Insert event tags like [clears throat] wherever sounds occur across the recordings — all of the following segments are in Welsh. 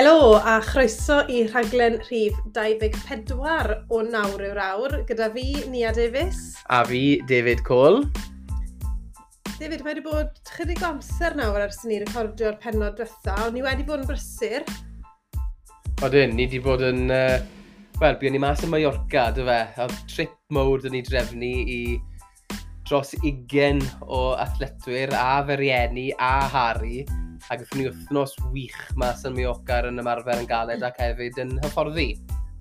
Helo a chroeso i rhaglen rhif 24 o nawr yw'r awr gyda fi, Nia Davies. A fi, David Cole. David, mae wedi bod chydig o amser nawr ers ni recordio'r penod diwetha, ond ni wedi bod yn brysur. Odyn, ni wedi bod yn... Uh, Wel, byddwn ni mas yn Mallorca, dy fe, Oedd trip mowr dyn ni drefnu i dros 20 o athletwyr a ferienni a Harry a gyffwn ni hmm. wythnos wych mas yn miogar yn ymarfer yn galed ac hefyd yn hyfforddi.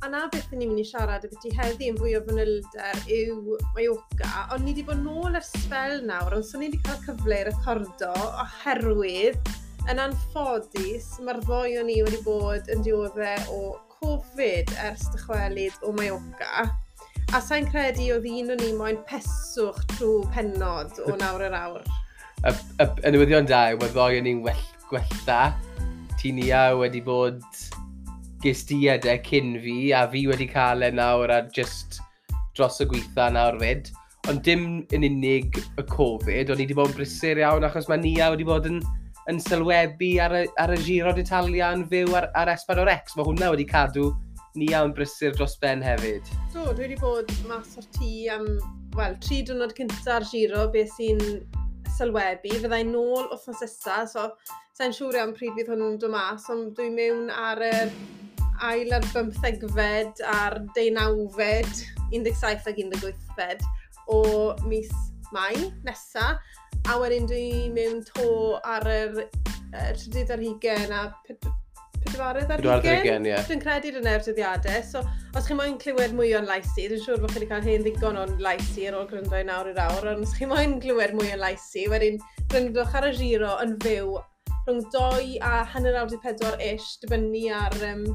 A na beth ni'n mynd i siarad y beth i heddi yn fwy o fanylder yw Mallorca, ond ni wedi bod nôl ar sbel nawr, ond so ni wedi cael cyfle i recordo oherwydd yn anffodus mae'r ddoi o ni wedi bod yn dioddau o Covid ers dychwelyd o Mallorca. A sa'n credu oedd un o ni moyn peswch trwy penod o nawr yr awr. y, y, y newyddion da yw bod ddoi yn ni'n well gwella. Ti Nia wedi bod gysdiadau cyn fi, a fi wedi cael e nawr a just dros y gweitha nawr fyd. Ond dim yn unig y Covid, o'n i wedi bod yn brysur iawn achos mae Nia wedi bod yn, yn sylwebu ar y, ar y giro d'Italia yn fyw ar, ar Espador X. Mae hwnna wedi cadw Nia yn brysur dros ben hefyd. Do, dwi wedi bod mas o'r tŷ am, wel, tri dwrnod cyntaf ar giro, beth sy'n sylwebu. Fyddai nôl o ffos so Sa'n siŵr iawn pryd bydd hwn yn dod mas, ond dwi'n mewn ar yr ail ar bymthegfed a'r deunawfed, 17 ac 18fed o mis Mai nesa. A wedyn dwi'n mewn to ar yr uh, trydydd ar hugen a pedwarydd ar hugen. Yeah. Dwi'n credu dyna'r o'r dyddiadau. So, os chi moyn clywed mwy o'n laisi, dwi'n siŵr bod chi wedi cael hen ddigon o'n laisi ar ôl gryndo i nawr i'r awr, ond os chi moyn clywed mwy o'n laisi, wedyn gryndwch ar y giro yn fyw rhwng 2 a hanner awr 4 ish, dibynnu ar um,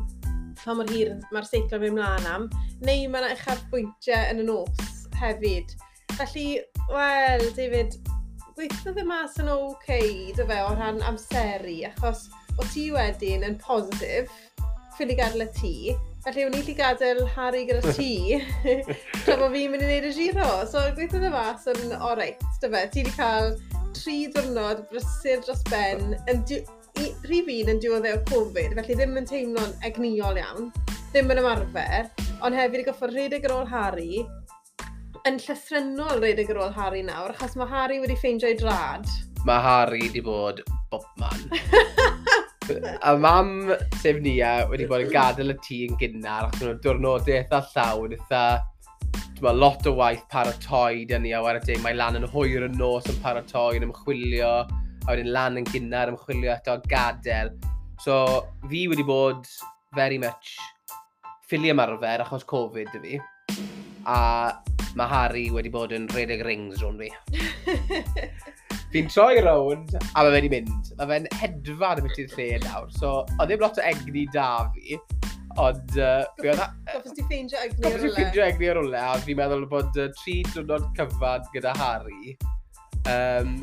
pa mor hir mae'r seiclo mewn mlaen am, neu mae yna uchaf bwyntiau yn y nos hefyd. Felly, wel, David, gweithio ddim mas yn oce, okay, dy fe, o ran amseru, achos o ti wedyn yn positif, ffili gadael y ti, Felly, o'n i wedi gadael Harry gyda ti, [laughs] tra bod fi'n mynd i wneud y giro. So, gweithio dda fas yn oreit, dy fe. Ti wedi cael tri diwrnod brysur dros ben, yn rhif un yn diwedd o Covid, felly ddim yn teimlo'n egniol iawn, ddim yn ymarfer, ond hefyd i goffod rhedeg ar ôl Harry, yn llythrenol rhedeg ar ôl Harry nawr, achos mae Harry wedi ffeindio'i drad. Mae Harry wedi bod bobman. [laughs] A mam, sef Nia, wedi bod yn gadael y tŷ yn gynnar, achos nhw'n diwrnodau eitha llawn, eitha ma, lot o waith paratoi dyn ni, a wedi dweud mae lan yn hwyr yn nos yn paratoi, yn ymchwilio, a wedyn lan yn gynnar ymchwilio eto gadael. So, fi wedi bod very much ffili ymarfer achos Covid dy fi, a mae Harry wedi bod yn rhedeg rings rhwng fi. [laughs] Fi'n troi rownd, a mae wedi mynd. Mae fe'n hedfan yn mynd i'r lle nawr. So, oedd ddim lot o egni da fi, ond... Uh, Goffes ti ffeindio egni ar rwle. Goffes ti ffeindio egni ar rwle, a fi'n meddwl bod uh, tri diwrnod cyfan gyda Harry um,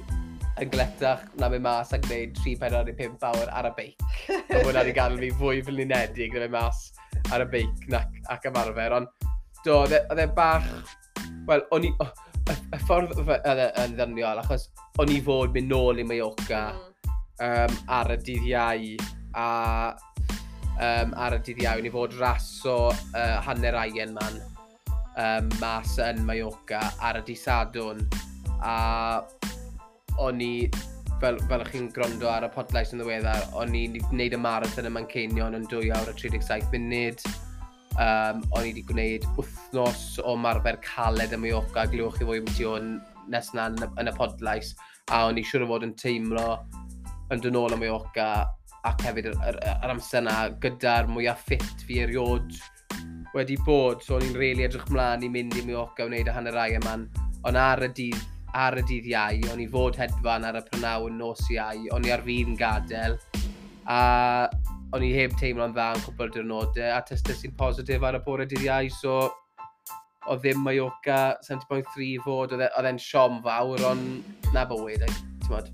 yn gletach na mynd mas a gwneud 3-4-5 awr ar y beic. Oedd hwnna wedi gadw fi fwy fel unedig na mynd mas ar y beic ac, ac ymarfer, ond do, oedd e, e bach... Wel, o'n i... Oh, y ffordd yn ddyrniol, achos o'n i fod mynd nôl i Mallorca mm. um, ar y dydd iau, a um, ar y dydd iau, o'n i fod raso uh, hanner aien Man um, mas yn Mallorca ar y dydd Sadwn, a o'n i, fel, fel chi'n grondo ar y podlais yn ddiweddar, o'n i'n gwneud y marathon y Mancenion yn 2 awr a 37 munud, Um, o'n i wedi gwneud wythnos o marfer caled y Mallorca, glywch chi fwy am ti o'n nes na yn y podlais, a o'n i siŵr o fod yn teimlo yn dyn ôl y Mallorca ac hefyd yr, yr, yr amser yna gyda'r mwyaf ffit fi eriod wedi bod, so o'n i'n reili really edrych mlaen i mynd i Mallorca wneud y hanner rai yma, ond ar y dydd ar y dydd iau, o'n i fod hedfan ar y prynawn nos iau, o'n i ar fi'n gadael, a o'n i heb teimlo'n dda yn cwbl diwrnodau, a testau sy'n positif ar y bore dydd iau, so o ddim Mallorca 70.3 fod, e, oedd e'n siom fawr, ond na bywyd, ti'n modd.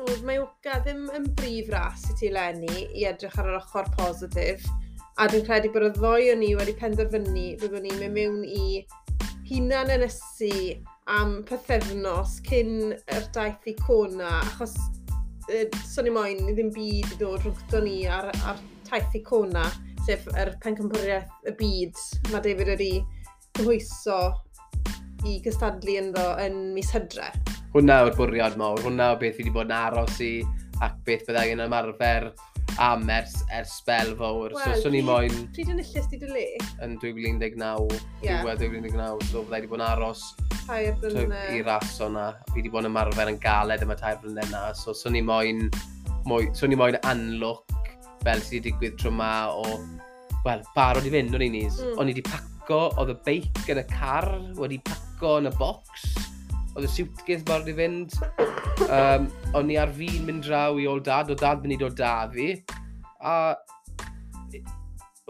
Oedd Mallorca ddim yn brif ras i ti lenni i edrych ar yr ochr positif, a dwi'n credu bod y ddoi o ni wedi penderfynu byddwn ni'n mynd mewn i hunan ynysu am pethefnos cyn yr daith i Cona, achos so ni moyn, i ddim byd i ddod rhwngto ni ar, ar taith icona, sef yr pencampwriaeth y byd. Mae David wedi gyhwyso i gystadlu ynddo yn mis hydre. Hwna yw'r bwriad mawr, hwnna yw beth fi wedi bod yn aros i ac beth byddai yn ymarfer am ers, ers sbel fawr. Wel, so, swn i moyn... Pryd yn y llys di dy le? Yn 2019, yeah. 2019, so fydda i wedi bod yn aros tair blynedd. I ras o'na. Fi wedi bod yn ymarfer yn galed yma tair blynedd na. So, swn i moyn, Mwy, swn i moyn anlwc fel sydd wedi digwydd tro ma o... Wel, barod i fynd o'n i nis. Mm. O'n i wedi paco, oedd y beic yn y car, wedi paco yn y bocs oedd y suitcase mawr i fynd. Um, o'n i ar fi'n mynd draw i ôl dad, o dad mynd i dod da fi. A,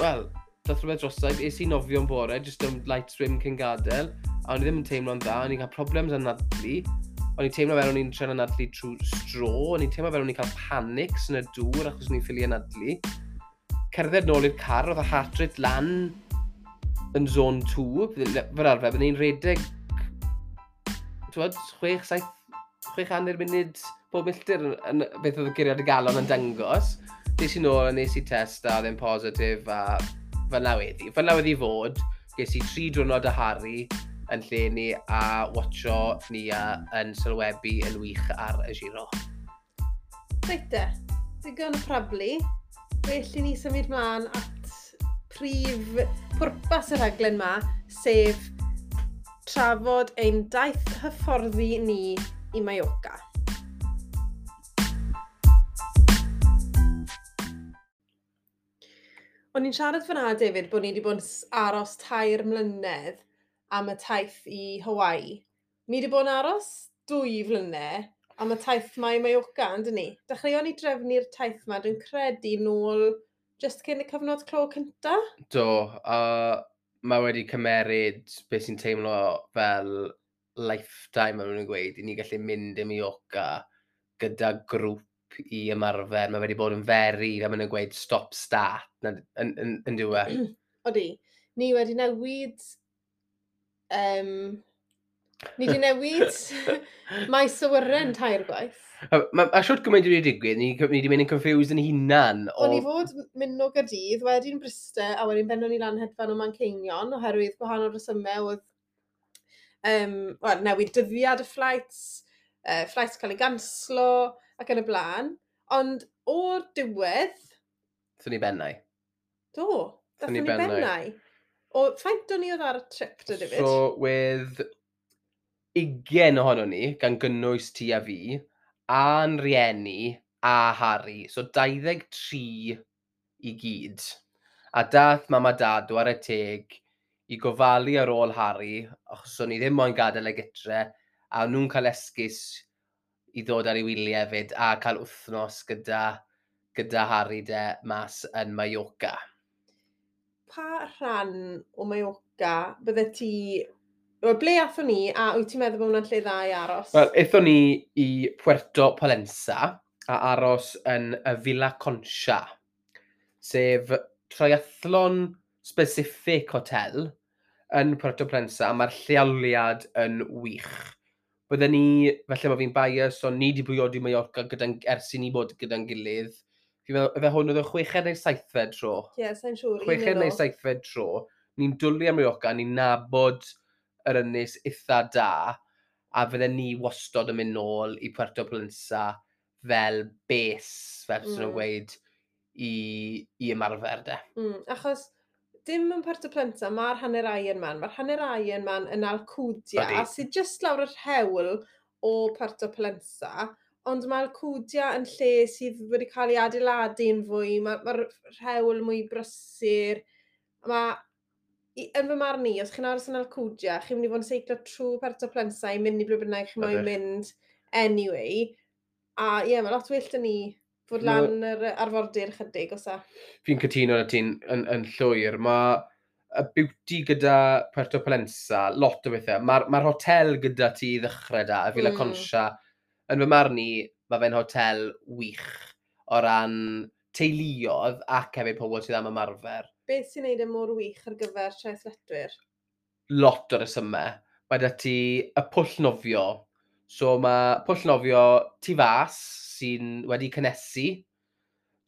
wel, dath rhywbeth drosau, es i nofio'n bore, jyst am light swim cyn gadael. A o'n i ddim yn teimlo'n dda, o'n i'n cael problems yn nadlu. O'n i'n teimlo fel o'n i'n tren anadlu trwy stro, o'n i'n teimlo fel o'n i'n cael panics yn y dŵr achos o'n i'n ffili anadlu. Cerdded nôl i'r car, oedd y heart rate lan yn zone 2, fel arfer, byddai'n redeg twod, 6-7, 600 munud bob milltir yn beth oedd y guriad y galon yn dangos. Nes i nôl a nes i test a ddim positif a fel na weddi. Fel na weddi fod, ges i tri diwrnod a Harry yn lle ni a watcho ni a yn sylwebu yn wych ar y giro. Reit de, digon y problu. Well ni symud mlaen at prif pwrpas y rhaglen yma, sef trafod ein daith hyfforddi ni i Mallorca. O'n i'n siarad fyna David bod ni wedi bod yn aros tair mlynedd am y taith i Hawaii. Ni wedi bod yn aros dwy flynedd am y taith mae i Mallorca, yndyn ni? Dechreuon ni drefnu'r taith yma, dwi'n credu, nôl just cyn y cyfnod clo cynta? Do, a uh mae wedi cymeryd beth sy'n teimlo fel lifetime, maen nhw'n gweud, i ni gallu mynd i Mioca gyda grŵp i ymarfer. Mae wedi bod yn feri, fel maen nhw'n gweud stop start, yn, yn, yn, yn diwe. Odi, ni wedi newid um, Ni wedi newid [laughs] mae sywyrau'n tair gwaith. A, ma siwrt gymaint wedi digwydd, ni wedi mynd yn confused yn hunan. O... O'n i fod mynd o Gardydd, wedyn Bryste, a wedyn benno ni lan hedfan o Manceinion, oherwydd gwahanol rhesymau oedd um, well, newid dyddiad y fflights, uh, fflights cael ei ganslo ac yn y blaen. Ond o'r diwedd... Thwn ni bennau. Do, dathon ni bennau. bennau. O, ffaint o'n i oedd ar y trip, dy David? So, with ugain ohono ni, gan gynnwys ti a fi, a'n rieni a Harry. So 23 i gyd. A dath mam a dad o ar y teg i gofalu ar ôl Harry, achos o'n i ddim moyn gadael y gytre, a nhw'n cael esgus i ddod ar ei wyliau hefyd a cael wythnos gyda, gyda Harry de mas yn Mallorca. Pa rhan o Mallorca bydde ti Wel, ble athon ni, a wyt ti'n meddwl bod hwnna'n lle dda i aros? Wel, eithon ni i Puerto Palenza, a aros yn y Villa Concha, sef triathlon specific hotel yn Puerto Palenza, a mae'r lleoliad yn wych. Bydden ni, felly mae fi'n bias, ond ni wedi bwyodu Mallorca gyda'n ers i ni bod gyda'n gilydd. Fi'n meddwl, efe hwn oedd y chweched neu saithfed tro. Ie, yeah, sa'n siŵr. Chweched neu saithfed tro. Ni'n dwlu am Mallorca, ni'n nabod yr ynys eitha da, a fydde ni wastod yn mynd nôl i Puerto Plensa fel bes, fel mm. nhw'n gweud, i, i ymarfer de. Mm, achos dim yn Puerto Plensa, mae'r hanner Iron Man, mae'r hanner Iron Man yn Alcudia, a sydd just lawr yr hewl o Puerto Plensa, ond mae Alcudia yn lle sydd wedi cael ei adeiladu'n fwy, mae'r ma, ma hewl mwy brysur, mae i, yn fy marn i, os chi'n aros yn Alcudia, chi'n mynd i fod yn seiclo trwy Puerto Plensau, mynd i ble bynnag chi'n okay. mynd anyway. A ie, yeah, mae lot wyllt yn ni fod no. lan yr arfordir chydig os a... Fi'n cytuno na ti'n yn, yn llwyr. Mae y beauty gyda Puerto Palenza, lot o bethau. Mae'r ma, hotel gyda ti i ddechrau da, y Villa mm. Concha. Yn fy marn i, mae fe'n hotel wych o ran teuluodd ac hefyd pobl sydd am ymarfer beth sy'n neud e mor wych ar gyfer traethletwyr? Lot o resymau. Mae da ti y pwll nofio. So mae pwll nofio tu fas sy'n wedi cynnesu.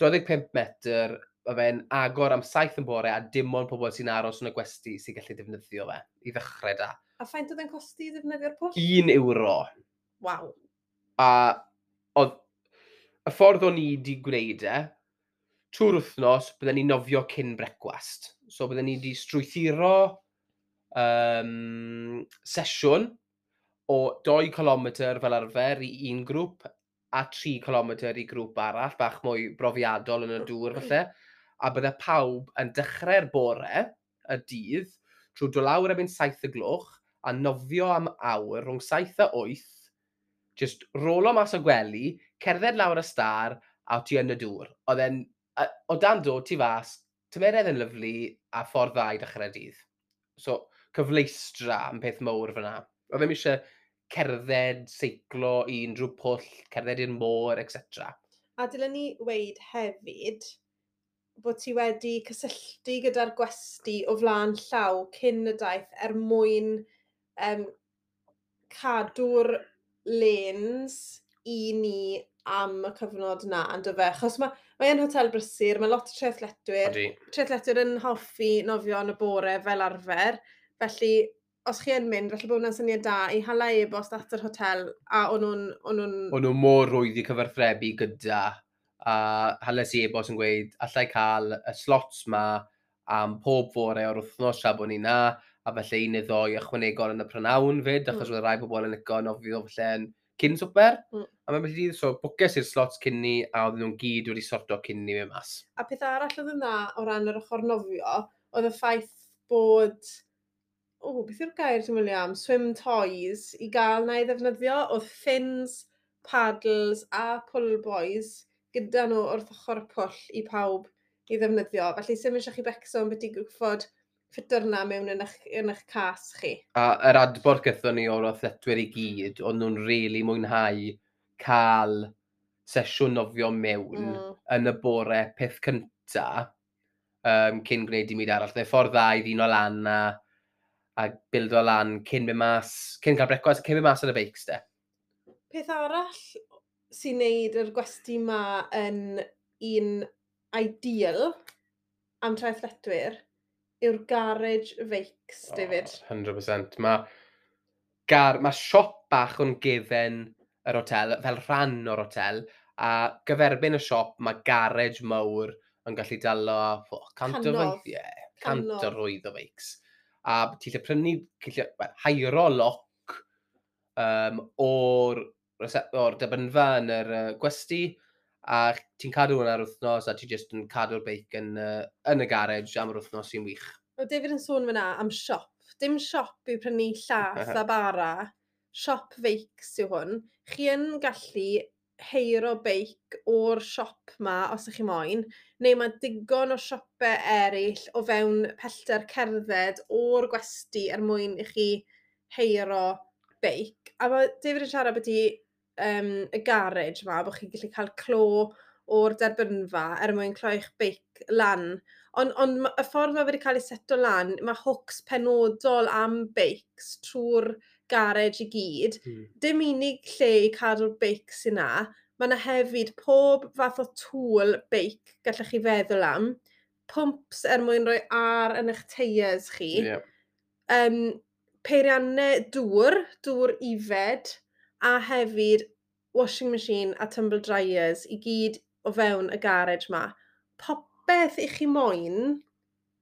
25 metr, mae fe'n agor am saith yn bore a dim ond pobl sy'n aros yn y gwesti sy'n gallu defnyddio fe i ddechrau da. A ffaint oedd e'n costi i ddefnyddio'r pwll? Un euro. Waw. A oedd y ffordd o'n i wedi gwneud e, trwy'r wythnos, byddwn ni'n nofio cyn brecwast. So byddwn ni wedi strwythuro um, sesiwn o 2 km fel arfer i un grŵp a 3 km i grŵp arall, bach mwy brofiadol yn y dŵr falle, a bydde pawb yn dechrau'r bore y dydd trwy dod lawr am un saith y gloch a nofio am awr rhwng 7 a 8, just rolo mas o gwely, cerdded lawr y star a ti yn y dŵr. Oedd e'n a, o dan do, ti fas, tymeredd yn lyflu a ffordd dda i dechrau dydd. So, cyfleistra yn peth mowr fyna. Oedd ddim eisiau cerdded, seiclo i unrhyw pwll, cerdded i'r môr, etc. A dylen ni weid hefyd bod ti wedi cysylltu gyda'r gwesti o flaen llaw cyn y daith er mwyn um, cadw'r lens i ni am y cyfnod na, yn dyfe? Chos mae Mae yn hotel brysur, mae lot o treithletwyr. Treithletwyr yn hoffi nofio yn y bore fel arfer. Felly, os chi yn mynd, felly bod hwnna'n syniad da i hala e-bost at yr hotel a o'n nhw'n... O'n nhw mor rwydd i cyfarthrebu gyda a hales i e-bost yn gweud allai cael y slots ma am pob fore o'r wythnos tra bod ni na a felly un neu ddoi ychwanegol yn y prynawn fyd achos mm. roedd rai pobl yn licio nofio felly yn cyn swper. Mm. A mae'n beth i so bwces i'r slots cyn ni, a oedden nhw'n gyd wedi sorto cyn ni mewn mas. A peth arall oedd yna o ran yr ochr nofio, oedd y ffaith bod... O, beth yw'r gair ti'n mwylio am? Swim toys i gael na i ddefnyddio. Oedd fins, paddles a pull boys gyda nhw wrth ochr y pwll i pawb i ddefnyddio. Felly, sy'n mynd chi becso yn beth i gwybod ffitr na mewn yn eich, yn eich cas chi. A yr adborth gython ni o'r athletwyr i gyd, ond nhw'n rili really mwynhau cael sesiwn nofio mewn mm. yn y bore peth cynta um, cyn gwneud i byd arall. Neu ffordd dda i ddyn o lan a, a bildo lan cyn mynd mas, cyn cael brecwast, cyn mynd mas ar y beics de. Peth arall sy'n neud yr gwesti ma yn un ideal am traethletwyr yw'r garage feics, David. Oh, 100%. Mae gar, ma siop bach o'n gefen yr hotel, fel rhan o'r hotel, a gyferbyn y siop mae garage mawr yn gallu dalo oh, cant o feic, yeah, cant o rwydd o feics. A ti lle prynu, well, hairo loc um, o'r, o'r debynfa yn yr uh, gwesti, a ti'n cadw hwnna ar wythnos a ti jyst yn cadw'r beic yn, uh, yn y garej am yr wythnos sy'n wych. O David yn sôn fyna am siop. Dim siop yw prynu llath a bara. Siop feics yw hwn. Chi yn gallu heiro beic o'r siop ma os ych chi moyn, neu mae digon o siopau eraill o fewn pellter cerdded o'r gwesti er mwyn i chi heiro beic. A mae David yn siarad beth i um, y garage yma, bod chi'n gallu cael clo o'r derbynfa er mwyn cloi'ch beic lan. Ond on, y ffordd mae wedi cael ei seto lan, mae hooks penodol am beics trwy'r garage i gyd. Mm. Dim unig lle i cadw'r beics yna, mae yna hefyd pob fath o tŵl beic gallech chi feddwl am. Pumps er mwyn rhoi ar yn eich teiers chi. Yeah. Um, peiriannau dŵr, dŵr ifed, a hefyd washing machine a tumble dryers i gyd o fewn y garage ma. Popeth i chi moyn,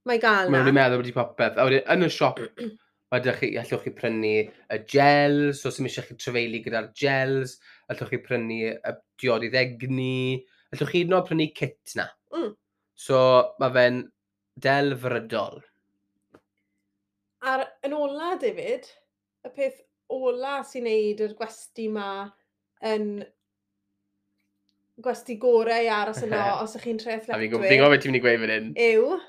mae gael na. Mae'n meddwl bod i popeth. A wedyn, yn y siop, [clears throat] mae dych chi, allwch chi prynu y gels, os ym eisiau chi trefeili gyda'r gels, allwch chi prynu y diod i ddegni, allwch chi hyd yn prynu kit na. Mm. So, mae fe'n delfrydol. A'r yn ola, David, y peth ola sy'n neud yr gwesti ma yn gwesti gorau i aros yno os ydych chi'n treflectwyr. Fi'n gwybod beth ti'n mynd i gweud fan hyn. Yw.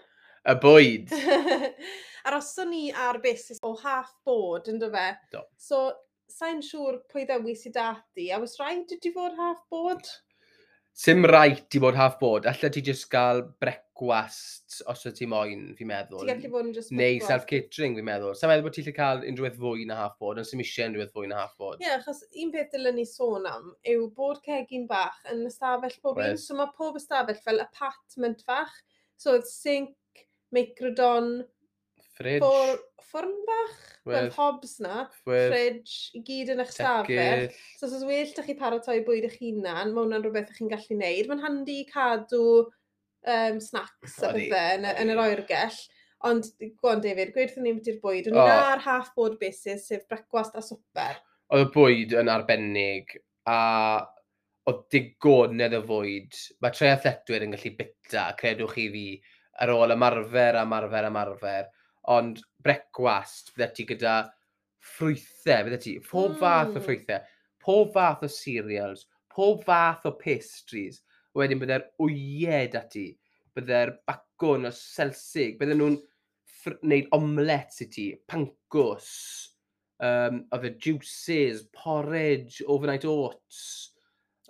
Y bwyd. [laughs] Aroson ni ar basis o half bod, ynddo fe? Do. So, sa'n siŵr pwy ddewis i dati, a was rhaid i ti fod half bod? Sim rhaid i bod half board. allai ti jyst gael brecwast os wyt ti moyn, fi'n meddwl. Ti'n gallu bod yn just Neu self-catering, fi'n meddwl. Sa'n meddwl bod ti'n gallu cael unrhyw fwy na half board, ond sy'n eisiau unrhyw fwy na half board. Ie, yeah, achos un peth dylen ni sôn am yw bod cegin bach yn ystafell pob un. So mae pob ystafell fel apartment fach. So, oedd sink, microdon, Fridge. Ffwr, ffwrn bach, mae'r hobs na, Wef. fridge, i gyd yn eich stafell. So, os oes well da chi paratoi bwyd eich hunan, mae hwnna'n rhywbeth ych chi'n gallu neud. Mae'n handi i cadw um, snacks a bethau yn, yn yr oergell. Ond, gwan David, gweithio ni beth i'r bwyd, ond oh. na'r half board basis, sef brecwast a swper. Oedd y bwyd yn arbennig, a oedd digonedd y fwyd. Mae tre athletwyr yn gallu bita, credwch chi fi, ar ôl ymarfer, ymarfer, ymarfer ond brecwast, bydde ti gyda ffrwythau, bydde ti, pob fath o hmm. ffrwythau, pob fath o cereals, pob fath o pastries, wedyn bydde'r wyed ati, bydde'r bacwn o selsig, bydde nhw'n wneud omlets i ti, pancws, um, oedd y juices, porridge, overnight oats,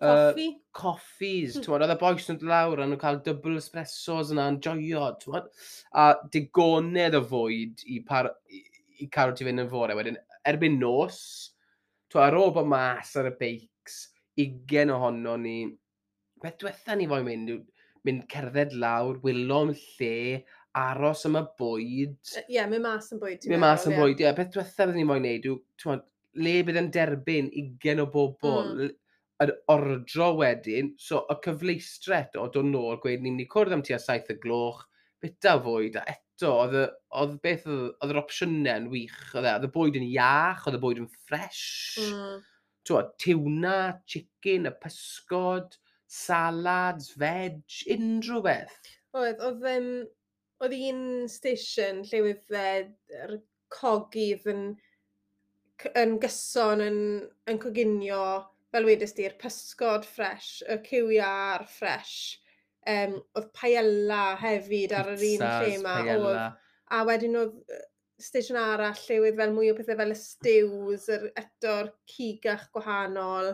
Coffi? Uh, coffees, mm. oedd y boes yn lawr a nhw'n cael double espressos yna yn joio, tywod? A digonedd o fwyd i, par, i, i carw ti fynd yn fore. Wedyn, erbyn nos, tywod, ar ôl bod mas ar y beics, ugen ohono ni, beth diwetha ni fo'n mynd, mynd cerdded lawr, wylo lle, aros am y bwyd. Ie, yeah, mynd mas yn bwyd. Mynd mas yn bwyd, ie. Yeah. Beth diwetha byddwn ni moyn neud yw, tywod, le bydd yn derbyn ugen o bobl, mm yr ordro wedyn, so y cyfleistre eto, dod nôl, gweud ni'n mynd i cwrdd am tua saith y gloch, bita fwyd, a eto, oedd oedd beth oedd oedd yr opsiynau yn wych, oedd e, oedd y bwyd yn iach, oedd y bwyd yn ffres, mm. Twa, tiwna, chicken, y pysgod, salads, veg, unrhyw beth. Oedd, oedd, um, oedd un station lle oedd e, yr cogydd yn, yn gyson yn, yn coginio fel wedys di'r pysgod ffres, y cywiar ffres, um, oedd paella hefyd ar yr un lle yma. Oedd, a wedyn oedd station arall lle oedd fel mwy o pethau fel y stews, yr eto'r cigach gwahanol,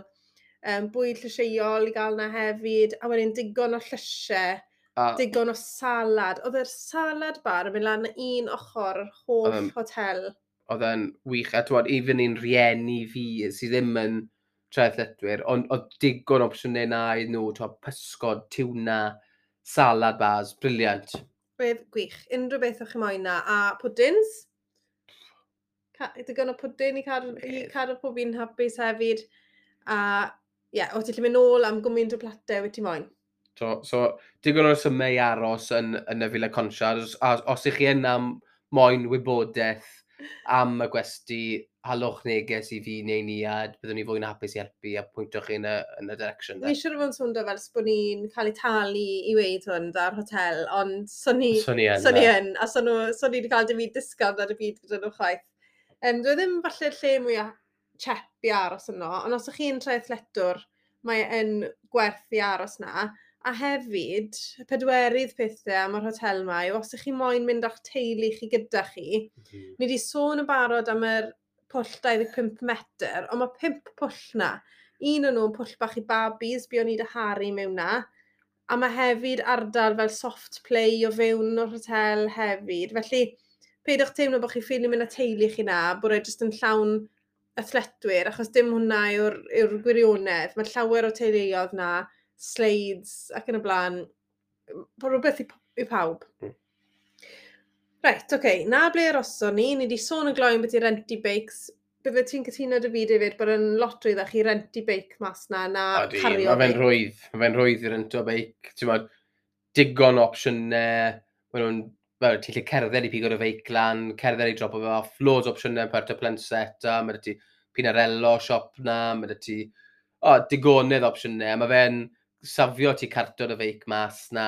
um, bwyd llysieuol i gael na hefyd, a wedyn digon o llysiau, a... digon o salad. Oedd yr salad bar yn mynd lan un ochr yr holl um, hotel. Oedd e'n wych, a twod, even i'n rieni fi sydd ddim yn traethletwyr, ond oedd digon opsiynau na i nhw, to, pysgod, tiwna, salad bars, briliant. Bydd gwych, unrhyw beth o'ch chi moyn na. A pwdins? Digon o pwdin i cadw pob un hapus hefyd. A ie, yeah, o ti'n mynd nôl am gwmwyn o platau wyt ti moyn. So, so digon o symau i aros yn, yn y Fila Consiar. Os, os, os ych chi yn am moyn wybodaeth am y gwesti halwch neges i fi neu ni a byddwn ni fwy'n hapus i helpu a pwyntio chi yn y, yn y direction. Ni siwr fo'n swnio fel bod ni'n cael ei talu i weid hwn dda'r hotel, ond son ni, son ni, son ni yn, a son, nhw, son ni wedi cael dim byd disgwyl ar y byd gyda nhw chwaith. Um, dwi e ddim falle lle mwy o chep i aros yno, ond os ydych chi'n traethletwr, mae yn gwerth i aros na. A hefyd, y pedwerydd pethau am yr hotel yma yw os ydych chi moyn mynd â'ch teulu chi gyda chi, mm -hmm. ni wedi sôn yn barod am yr pwll 25 metr, ond mae 5 pwll na. Un o'n nhw'n pwll bach i babis, bu o'n i dy haru mewn na. A mae hefyd ardal fel soft play o fewn o'r hotel hefyd. Felly, peidwch teimlo bod chi ffili mynd â teulu chi na, bod e jyst yn llawn athletwyr, achos dim hwnna yw'r yw gwirionedd. Mae llawer o teuluoedd na, sleids ac yn y blaen. Bod rhywbeth i, i pawb. Mm. Reit, oce. Okay. Na ble roson ni, ni wedi sôn y gloen beth i renti beics. Bydde ti'n cytuno dy fi, David, bod yn lot rwydd chi renti beic mas na, na Odi, cario Mae fe'n rwydd, mae fe'n rwydd i rento beic. Ti'n modd, digon opsiynau, mae nhw'n, fel ti'n lle cerdded i pigo dy feic lan, cerdded i drop o fe off, loads o opsiynau per dy plenset, a mae ti pinarello siop na, mae ti, o, digonydd opsiynau, mae fe'n safio ti cartod y feic mas na,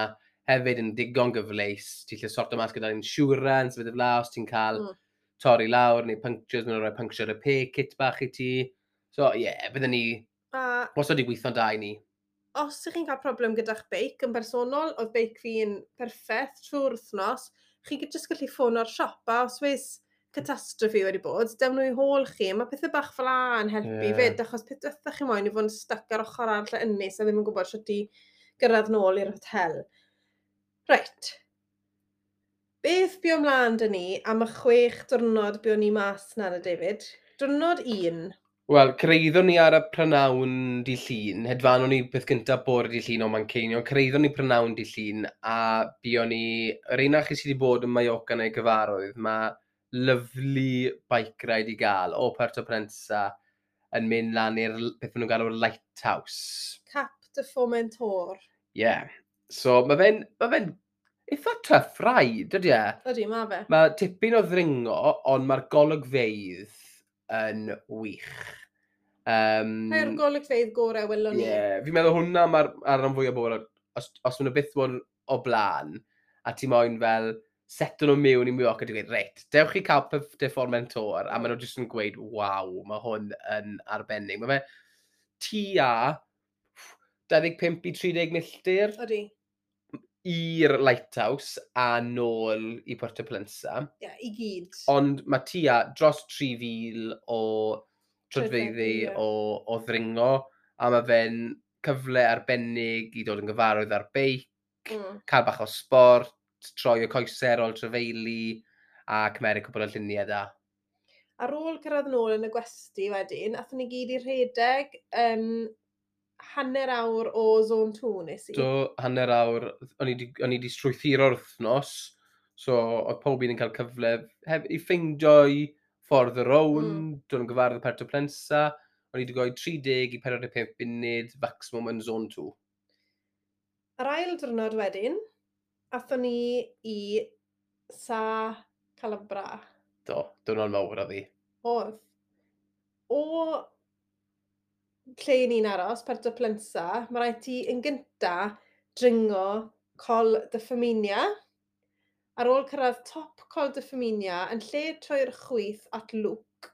hefyd yn digon gyfleis. Ti'n lle sorto mas gyda insurance, fydd y fla, os ti'n cael mm. torri lawr neu punctures, mae'n rhoi puncture y pay kit bach i ti. So, ie, yeah, byddwn ni... A... Os oedd i gweithio'n da i ni. Os ydych chi'n cael problem gyda'ch beic yn bersonol, oedd beic fi'n perffaith trwy'r wythnos, chi gyd jyst gallu ffôn o'r siop a os wes catastrophe wedi bod, dewn nhw i hôl chi, mae pethau bach fel a'n helpu yeah. fyd, achos peth ydych chi moyn i fod yn stuck ar ochr arall y ynnes a ddim yn gwybod sut i gyrraedd nôl i'r hotel. Reit. Beth bu ymlaen dyn ni am y chwech diwrnod bu o'n ni mas na na David? Diwrnod un. Wel, creiddon ni ar y prynawn di llun, hedfanwn ni beth gyntaf bore di llun o Manceinion, creiddon ni prynawn di llun, a buon ni, yr un chi sydd wedi bod yn Mallorca neu gyfarwydd, mae lyflu bike ride i gael o Puerto Prensa yn mynd lan i'r beth nhw'n galw'r Lighthouse. Cap de Fomentor. Ie, yeah. So mae fe'n ma fe eitha tough ride, ydy e? Ydy, mae fe. Mae tipyn o ddringo, ond mae'r golygfeidd yn wych. Um, Mae'r golygfeidd gorau, welwn ni. Ie, Yeah, fi'n meddwl hwnna mae'r ar ran fwy o bobl, os, os maen nhw byth bod o blaen, a ti moyn fel seto nhw mewn i mi ac wedi gweud, reit, dewch chi cael perform mentor, a maen nhw jyst yn gweud, waw, mae hwn yn arbennig. Mae fe tua 25 i 30 milltir. Ydy i'r Lighthouse a nôl i Puerto Plensa. Ie, yeah, i gyd. Ond mae tua dros 3,000 o trydfeiddi o, o ddringo, a mae fe'n cyfle arbennig i dod yn gyfarwydd ar beic, mm. cael bach o sport, troi o coeser ôl trefeili, a cymeru cwbl o lluniau da. Ar ôl cyrraedd nôl yn y gwesti wedyn, athyn ni gyd i rhedeg um, hanner awr o zone 2 nes i. Do, hanner awr, o'n i wedi strwythuro'r wrthnos. so oedd pob un yn cael cyfle hef, i ffeindio i ffordd y rown. mm. dwi'n gyfarwydd Perto Plensa, o'n i wedi goi 30 i 45 munud maximum yn zone 2. Yr ail dyrnod wedyn, athon ni i Sa Calabra. Do, dwrnod mawr o fi. Oedd. O lle ni'n aros, Puerto Plensa, mae rhaid ti yn gynta dringo Col de Faminia. Ar ôl cyrraedd top Col de Faminia, yn lle troi'r chwyth at lwc,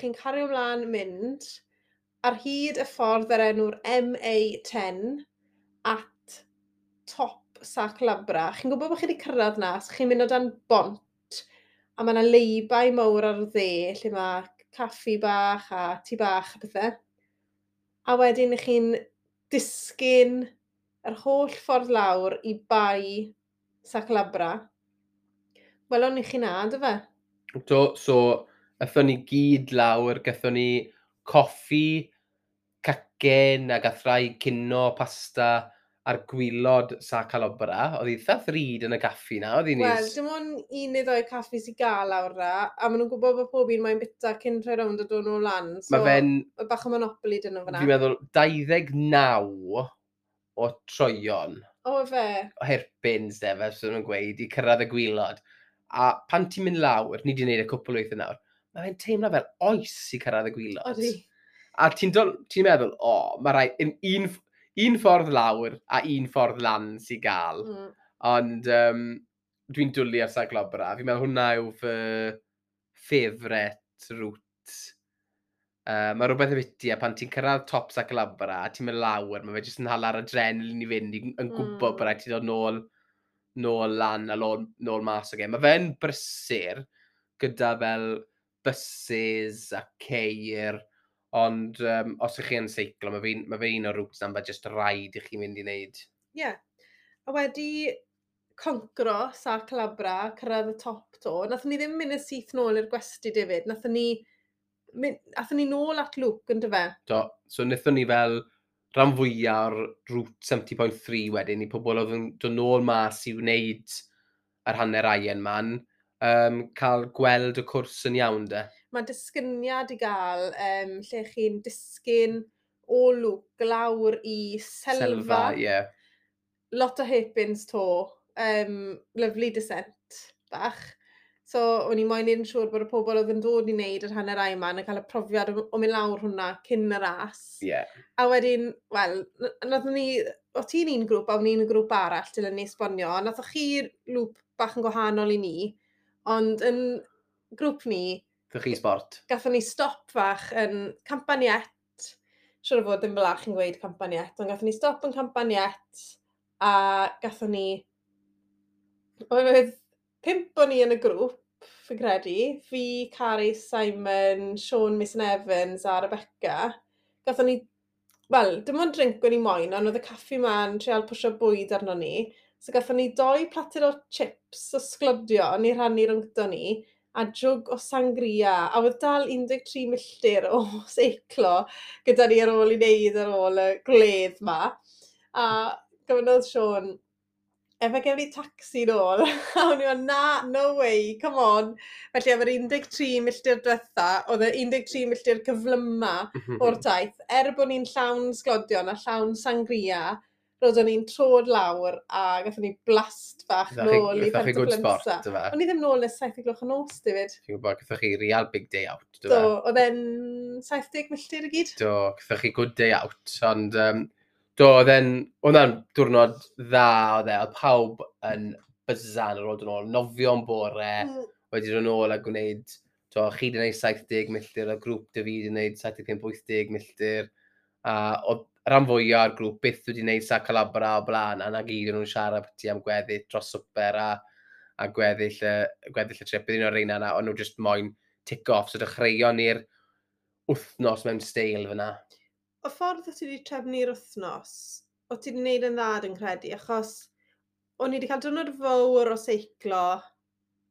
chi'n cario ymlaen mynd ar hyd y ffordd yr enw'r MA10 at top sac labra. Chi'n gwybod bod chi wedi cyrraedd na, so chi'n mynd o dan bont, a mae yna leibau mawr ar dde, lle mae caffi bach a tu bach a bethau a wedyn ych chi'n disgyn yr holl ffordd lawr i bai Saclabra. Welwn ni chi na, dy fe? Do, so, ethon ni gyd lawr, gethon ni coffi, cacen a gathrau cino, pasta, ar gwylod sa calobra, oedd eitha ryd yn y caffi na, oedd hi'n Wel, dim ond un neu ddoi caffi sy'n gael awr ra, a maen nhw'n gwybod bod pob un mae'n bita cyn rhoi rownd o dod nhw'n lan. So, Mae fe'n, bach o monopoli dyn nhw fyna. fi'n meddwl, 29 o troion O, fe. o herpins, de, fe, sydd nhw'n gweud, i cyrraedd y gwylod. A pan ti'n mynd lawr, ni di gwneud y cwpl o weithiau nawr, mae fe'n teimlo fel oes i cyrraedd y gwylod. Odi. A ti'n ti meddwl, o, oh, mae rai, un, un, un ffordd lawr a un ffordd lan sy'n gael. Mm. Ond um, dwi'n dwlu ar Saglobra. Fi'n meddwl hwnna yw fy ffefret rwt. Uh, mae rhywbeth y biti a pan ti'n cyrraedd top Saglobra a ti'n mynd lawr, mae fe jyst yn hala'r adrenalin i fynd yn gwybod mm. bod rhaid ti dod nôl, nôl lan a nôl, nôl mas o gen. Mae fe'n brysur gyda fel buses a ceir, Ond um, os ych chi yn seiclo, mae fe, ma fe un o'r rwts na'n just rhaid i chi mynd i wneud. Ie. Yeah. A wedi concro sa calabra, cyrraedd y top to, nath ni ddim mynd y syth nôl i'r gwesti David. Nath ni, nath ni nôl at Luke yn dyfe. Do. So wnaethon ni fel rhan fwyaf o'r route 70.3 wedyn i pobl oedd yn dod nôl mas i wneud yr hanner aien man, um, cael gweld y cwrs yn iawn de mae disgyniad i gael um, lle chi'n disgyn o lwc glawr i selfa. Selfa, ie. Yeah. Lot o hepins to. Um, lovely descent bach. So, o'n i moyn i'n siŵr bod y pobl oedd yn dod i wneud yr hanner ai yma yn cael y profiad o, mynd lawr hwnna cyn y ras. Yeah. A wedyn, wel, nath ni, o ti'n un grŵp a o'n i'n grŵp arall dylen ni esbonio, a nath o chi lŵp bach yn gwahanol i ni, ond yn grŵp ni, Gwych chi sport. Gatho ni stop fach yn campaniet. Siwr o fod yn fel chi'n gweud campaniet, ond gatho ni stop yn campaniet a gatho ni... Oedd pimp o'n ni yn y grŵp, fi'n credu. Fi, Cari, Simon, Sean, Miss Evans a Rebecca. Gatho ni... Wel, dim ond drink o'n i moyn, ond oedd y caffi ma'n treol pwysio bwyd arno ni. So gatho ni doi plater o chips o sglodio ni rhannu rannu rhwngto ni a jwg o sangria, a oedd dal 13 milltir o [laughs] seiclo gyda ni ar ôl i wneud ar ôl y gledd ma. A gofynodd Sean, efe gen i taxi nôl, [laughs] a o'n i'n na, no way, come on. Felly efo'r 13 milltir diwetha, oedd y 13 milltir cyflyma mhm, mhm. o'r taith, er bod ni'n llawn sglodion a llawn sangria, roeddwn ni'n trod lawr a gathon ni blast fach nôl i Pento Plynsa. O'n i ddim nôl nes 7 gloch yn nos, David. Chi'n gwybod, gathon chi real big day out. Do, so, oedd e'n 70 milltir i gyd? Do, gathon chi good day out, ond um, do, oedd e'n, oedd e'n diwrnod dda, oedd e, oedd pawb yn bysan ar ôl dyn nhw, nofio'n bore, mm. wedi dod yn ôl a gwneud, do, chi di wneud 70 milltir, a grŵp dy fi di wneud 75-80 milltir, a oedd rhan fwyaf o'r grŵp byth wedi gwneud sa calabra o blaen, a na gyd nhw'n siarad pati am gweddill dros swper a, a gweddill, y, gweddill y trip. Bydd Un o'r reina yna, ond nhw just moyn tick-off, so dechreuon ni'r wythnos mewn steil fyna. O ffordd o ti wedi trefnu'r wythnos, o ti wedi gwneud yn ddad yn credu, achos o'n i wedi cael dwrnod fawr o seiclo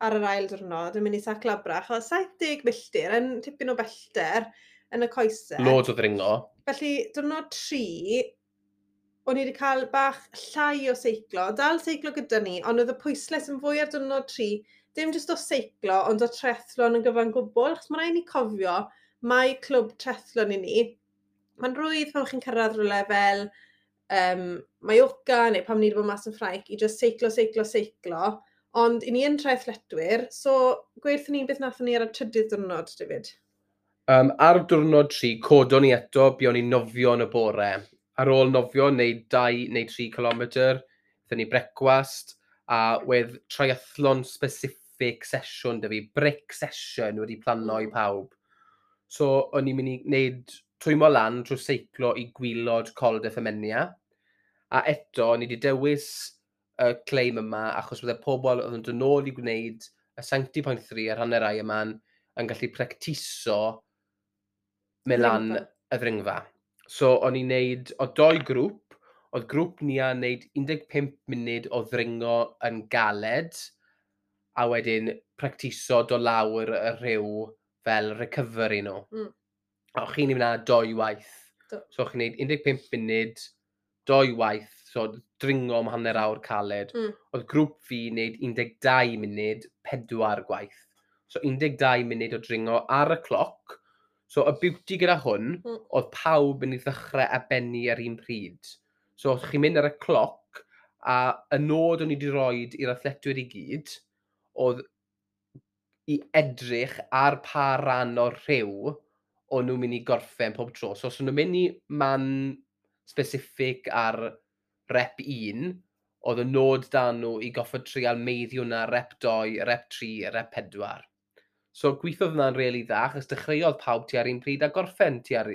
ar yr ail diwrnod yn mynd i Saclabra, achos 70 milltir yn tipyn o bellter, yn y coesau. Loads o ddringo. Felly, dwrnod tri, o'n i wedi cael bach llai o seiclo. Dal seiclo gyda ni, ond oedd y pwysles yn fwy ar dwrnod tri. Dim jyst o seiclo, ond o trethlon yn gyfan gwbl. Chos mae'n rhaid ni cofio, mae clwb trethlon i ni. Mae'n rwydd pan chi'n cyrraedd rhywle fel um, Mallorca neu pam ni wedi bod mas yn Ffrainc i just seiclo, seiclo, seiclo. Ond i ni yn traethletwyr, so gweithio ni beth nathon ni ar y trydydd diwrnod, David. Um, ar diwrnod tri, codon ni eto, buon ni nofio yn y bore. Ar ôl nofio, neu 2 neu 3 km, dyn ni brecwast, a wedd triathlon specific sesiwn dy fi, brick sesiwn wedi plano i pawb. So, o'n i'n mynd i wneud twymo lan drwy seiclo i gwylod Cold Femenia. A eto, ni wedi dewis y claim yma achos bydde pobl oedd yn dod nôl i gwneud y 70.3 ar hanner rai yma yn gallu practiso mynd lan y ddringfa. So, o'n i'n neud, o doi grŵp, oedd grŵp ni a wneud 15 munud o ddringo yn galed, a wedyn practiso do lawr y rhyw fel recovery nhw. Mm. A o'ch chi'n mynd â doi waith. Do. So, o'ch chi'n neud 15 munud, doi waith, so dringo am hanner awr caled. Mm. Oedd grŵp fi wneud 12 munud, pedwar gwaith. So 12 munud o dringo ar y cloc, So y beauty gyda hwn, mm. oedd pawb yn ei ddechrau a benni ar un pryd. So os chi'n mynd ar y cloc, a y nod o'n i wedi rhoi i'r athletwyr i gyd, oedd i edrych ar pa ran o'r rhyw o'n nhw'n mynd i gorffen pob tro. So os nhw'n mynd i man specific ar rep 1, oedd y nod dan nhw i goffod trial meiddi hwnna rep 2, rep 3, rep 4. So gweithodd hwnna'n rili really dda, achos dechreuodd pawb tu ar un pryd a gorffen tu ar,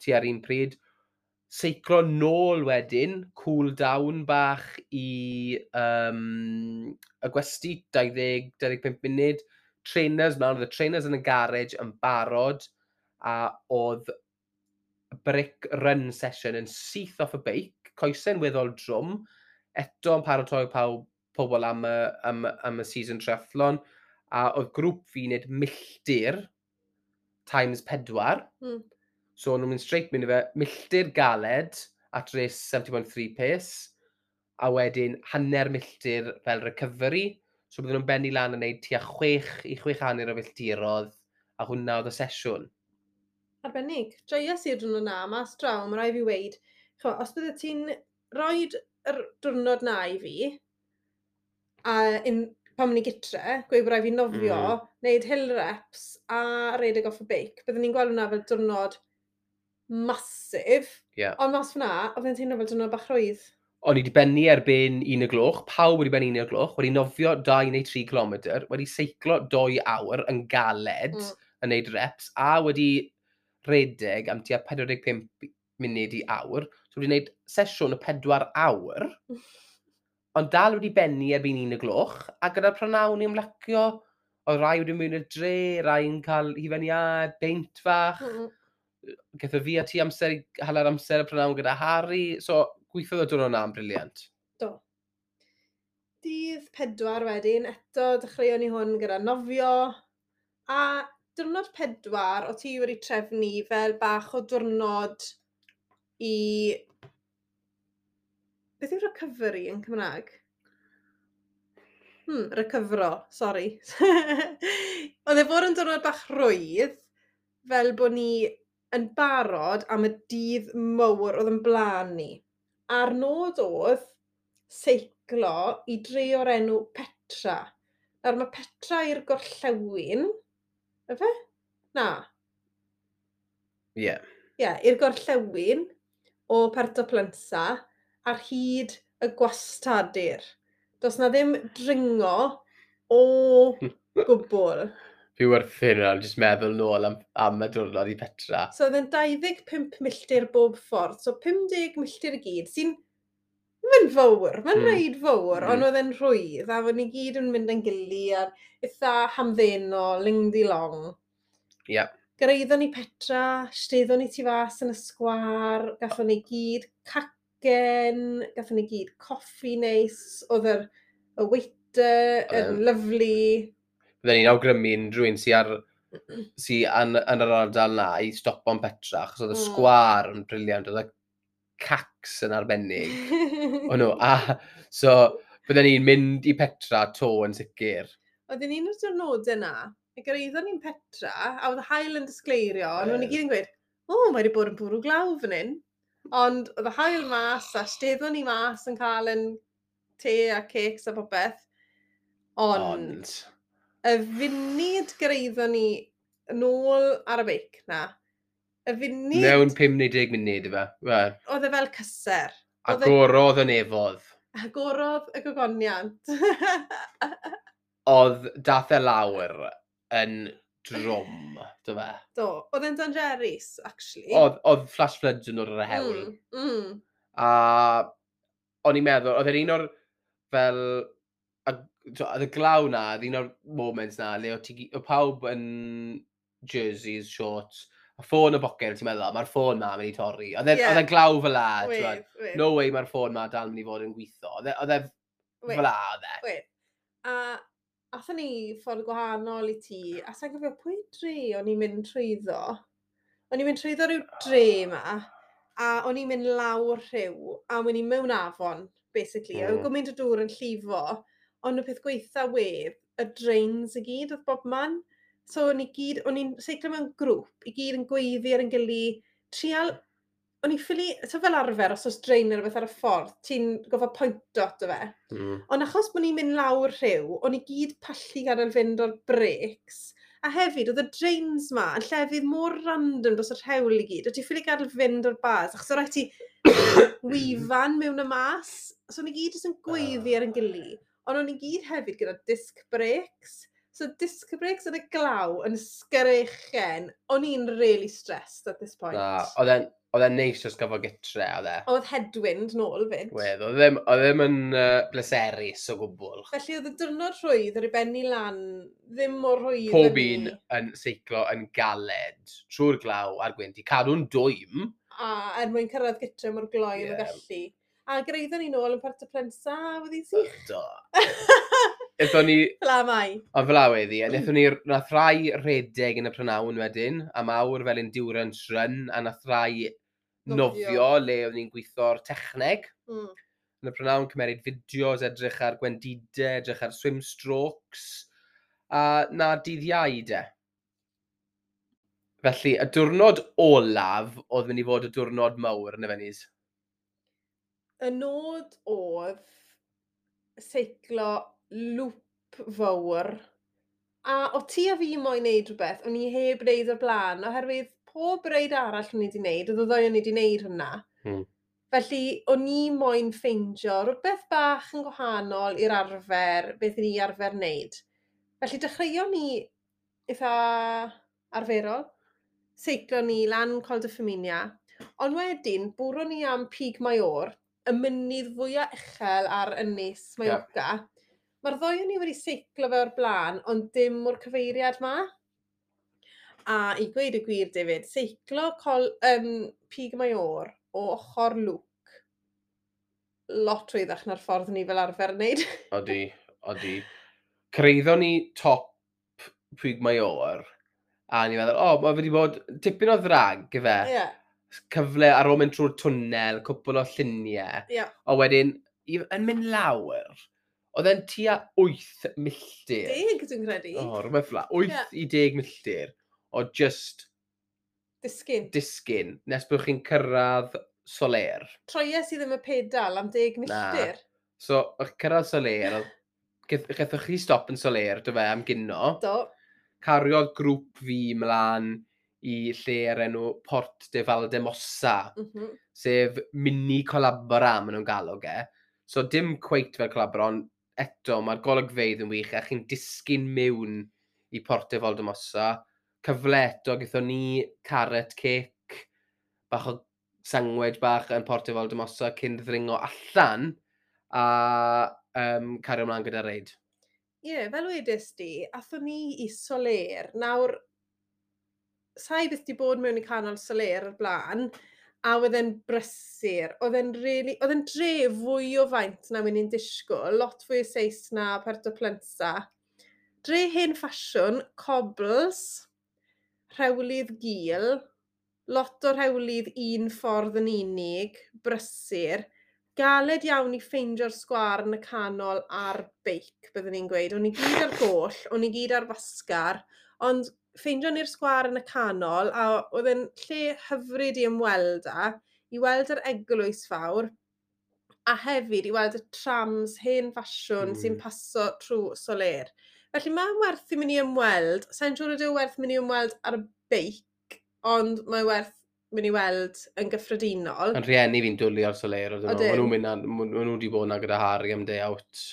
tu ar un pryd. Seiclo nôl wedyn, cool down bach i um, y gwesti, 20-25 munud. Trainers mewn, oedd y trainers yn y garage yn barod a oedd brick run session yn syth off y beic, coesau'n weddol drwm, eto yn paratoi pawb pobl am y, am, am y season triathlon a oedd grŵp fi wneud milltir times pedwar. Mm. So nhw'n mynd straight mynd i fe, milltir galed at race 70.3 pace, a wedyn hanner milltir fel recovery. So bydden nhw'n benni lan yn neud tua chwech i chwech hanner o filltirodd, a hwnna oedd y sesiwn. Arbennig, joias i'r diwrnod na, mas draw, mae rai fi weid, chwa, os bydde ti'n rhoi yr diwrnod na i fi, a in, pan ni gytre, gweud bod rai fi nofio, mm. neud hill reps a redeg off y beic. Byddwn ni'n gweld hwnna fel diwrnod masif. Yeah. Ond mas fyna, oedd e'n teimlo fel diwrnod bach rwydd. O'n i wedi bennu erbyn un y gloch, pawb wedi bennu un y gloch, wedi nofio 2 neu 3 km, wedi seiclo 2 awr yn galed mm. yn neud reps, a wedi redeg am tua 45 munud i awr. So wedi gwneud sesiwn o 4 awr. [laughs] ond dal wedi bennu erbyn un y gloch, a gyda'r pranawn i'n ymlacio, oedd rai wedi mynd i'r dre, rai yn cael hifeniad, beint fach, mm. gatho fi a ti amser, hala'r amser y pronawn gyda Harry, so gweithodd o dwrnod na'n briliant. Do. Dydd pedwar wedyn, eto dechreuon ni hwn gyda nofio, a diwrnod pedwar o ti wedi trefnu fel bach o diwrnod i Beth yw recovery yn Cymraeg? Hmm, recyfro, sori. [laughs] Oedd e fod yn dyrnod bach rwydd, fel bod ni yn barod am y dydd mowr oedd yn blaen ni. A'r nod oedd seiclo i dre o'r enw Petra. Nawr mae Petra i'r gorllewin, efe? Na. Ie. Yeah. Ie, yeah, i'r gorllewin o Perta Plynsa, ar hyd y gwastadur. Does na ddim dringo o [laughs] gwbl. Fi werthyn yna, jyst meddwl nôl am, am y diwrnod i Petra. So, oedd yn 25 milltir bob ffordd, so 50 milltir i gyd, sy'n Mae'n fawr, mae'n mm. rhaid fawr, mm. ond oedd e'n rhwydd, a fod ni gyd yn mynd yn gili a'r eitha hamddenol, lingdi long. Ie. Yeah. Gyrraeddon ni Petra, steddon ni tu fas yn y sgwar, gathon ni gyd cac ugain, gathon ni gyd coffi neis, oedd yr y waiter yn lyflu. Fydden ni'n awgrymu unrhyw un sy ar [clears throat] sy yn, yn yr ardal na i stopo'n petra, achos oedd y mm. sgwar yn briliant, oedd y cacs yn arbennig. [laughs] o'n nhw, a so bydden ni'n mynd i petra to yn sicr. Oedden ni'n o'r diwrnodau na, a gyrraeddon ni'n petra, a oedd y hael yn disgleirio, a nhw'n i gyd yn gweud, o, mae wedi bod yn bwrw glaw fan hyn. Ond oedd y hael mas, a steddon ni mas yn cael yn te a cakes a popeth. Ond, Ond... y funud gyrraeddon ni nôl ar y beic na, y funud... Mewn 5 neu 10 munud efe. Oedd e fel cyser. E Agorodd yn efodd. Agorodd y gogoniant. [laughs] oedd dath e lawr yn drwm, dy fe. Do, oedd e'n dangerous, actually. Oedd, oedd flash Floods yn o'r hewl. Mm, mm. A o'n i'n meddwl, oedd e'n un o'r fel, oedd y glaw na, oedd un o'r moments na, le oedd pawb yn jerseys, shorts, a ffôn y bocen, ti'n meddwl, mae'r ffôn ma mynd i torri. Oedd e'n yeah. E glaw fel la, no way mae'r ffôn ma dal mynd i fod yn gweithio. Oedd e fel la, oedd e. e. A athyn ni ffordd gwahanol i ti, a sa'n gofio pwy dre o'n i'n mynd trwyddo. O'n i'n mynd trwyddo rhyw dre ah. yma, a o'n i'n mynd lawr rhyw, a o'n i'n mewn afon, basically. Mm. Oedd gwmynt o dŵr yn llifo, ond y peth gweitha wedd, y drains i gyd oedd bob man. So o'n i gyd, o'n i'n seiclo mewn grŵp, i gyd yn gweiddi ar yn gilydd, trial o'n i ffili, so fel arfer, os oes drain neu rhywbeth ar y ffordd, ti'n gofio pwynt at o fe. Mm. Ond achos bod ni'n mynd lawr rhyw, o'n i gyd pallu gadael fynd o'r breaks. A hefyd, oedd y drains ma yn llefydd mor random dros y rhewl i gyd. O ti'n ffili gadael fynd o'r bas, achos o rhaid ti [coughs] wifan mewn y mas. So o'n i gyd yn gweiddi ar yn gilydd. Ond o'n i gyd hefyd gyda disc brakes. So disc brakes yn y glaw yn sgrechen. O'n i'n really stressed at this point. Na, oedd e'n Oedd e'n neis os gofod gytre, oedd e. Oedd headwind nôl fyd. Wedd, oedd ddim, oedd ddim yn uh, bleserus o gwbl. Felly oedd y dyrnod rhwydd ar ei benni lan ddim mor rhwydd. Pob un yn seiclo yn galed trwy'r glaw a'r gwynt i cadw'n dwym. A er mwyn cyrraedd gytre mor gloi yeah. yn gallu. A greiddo ni nôl yn part y plensa, fydd hi'n sych? Do. [laughs] Ethon ni... Fla mai. O, fela wedi. Ethon ni, nath rai redeg yn y prynawn wedyn, a mawr fel endurance run, a nath rai nofio, nofio le oedd ni'n gweithio'r techneg. Mm. Yn y prynawn cymeryd fideos, edrych ar gwendidau, edrych ar swim strokes, a na dydd iau de. Felly, y diwrnod olaf oedd mynd i fod y diwrnod mawr yn y fenis. Y nod oedd seiclo lŵp fawr. A o ti a fi moyn neud rhywbeth, o'n i heb wneud o'r blaen, oherwydd pob reid arall o'n i wedi wneud, oedd o ddoi o'n i wedi wneud hwnna. Hmm. Felly, o'n i moyn ffeindio rhywbeth bach yn gwahanol i'r arfer, beth i ni arfer wneud. Felly, dechreuon ni eitha arferol, seiclo ni lan Col de Feminia, ond wedyn bwron ni am Pig Maior, y mynydd fwyaf uchel ar ynys Mallorca. Yeah mae'r ddwy o'n i wedi seiclo fe o'r blaen, ond dim o'r cyfeiriad ma. A i gweud y gwir, David, seiclo col, um, pig mae o'r o ochr lwc lot rwyddach na'r ffordd ni fel arfer wneud. [laughs] odi, odi. Creiddo ni top pwyg mae o'r, a ni'n meddwl, o, oh, mae wedi bod tipyn o ddrag, gyfe. Yeah. Cyfle ar ôl mynd trwy'r twnnel, cwpl o lluniau. Yeah. A wedyn, yn mynd lawr, Oedd e'n tua 8 milltir. Deg, dwi'n credu. O, oh, rhywbeth fla. 8 yeah. i 10 milltir o just... Disgyn. Disgyn, nes bod chi'n cyrraedd soler. Troia sydd ddim y pedal am 10 milltir. So, o'ch cyrraedd soler, gethwch chi stop yn soler, dy fe, am gynno. Do. Cariodd grŵp fi mlaen i lle ar enw Port de Valdemossa. mm -hmm. sef mini colabora maen nhw'n galw ge. So dim cweit fel colabora, ond eto, mae'r golygfeidd yn wych, a chi'n disgyn mewn i Porto Foldemosa. Cyfle eto, gyda'n ni carrot cake, bach o sangwed bach yn Porte Foldemosa cyn ddringo allan a um, cario ymlaen gyda reid. Ie, yeah, fel wedys di, athon ni i Soler. Nawr, sa'i byth di bod mewn i canol Soler ar blaen, a oedd e'n brysur, oedd e'n really, oedd e'n dre fwy o faint na wyn i'n disgwyl, lot fwy o seis na Puerto Plensa. Dre hen ffasiwn, cobls, rhewlydd gil, lot o rhewlydd un ffordd yn unig, brysur, galed iawn i ffeindio'r sgwar yn y canol a'r beic, byddwn ni'n gweud. O'n i gyd ar goll, o'n i gyd ar fasgar, ond ffeindio ni'r sgwar yn y canol, a oedd e'n lle hyfryd i ymweld â, i weld yr eglwys fawr, a hefyd i weld y trams hen ffasiwn mm. sy'n hmm. paso trwy soler. Felly mae'n werth i mynd i ymweld, sa'n siŵr ydyw werth mynd i ymweld ar y beic, ond mae werth mynd i weld yn gyffredinol. Yn rhieni fi'n dwlu ar soler, ond nhw'n nhw wedi bod na gyda Harry am day out.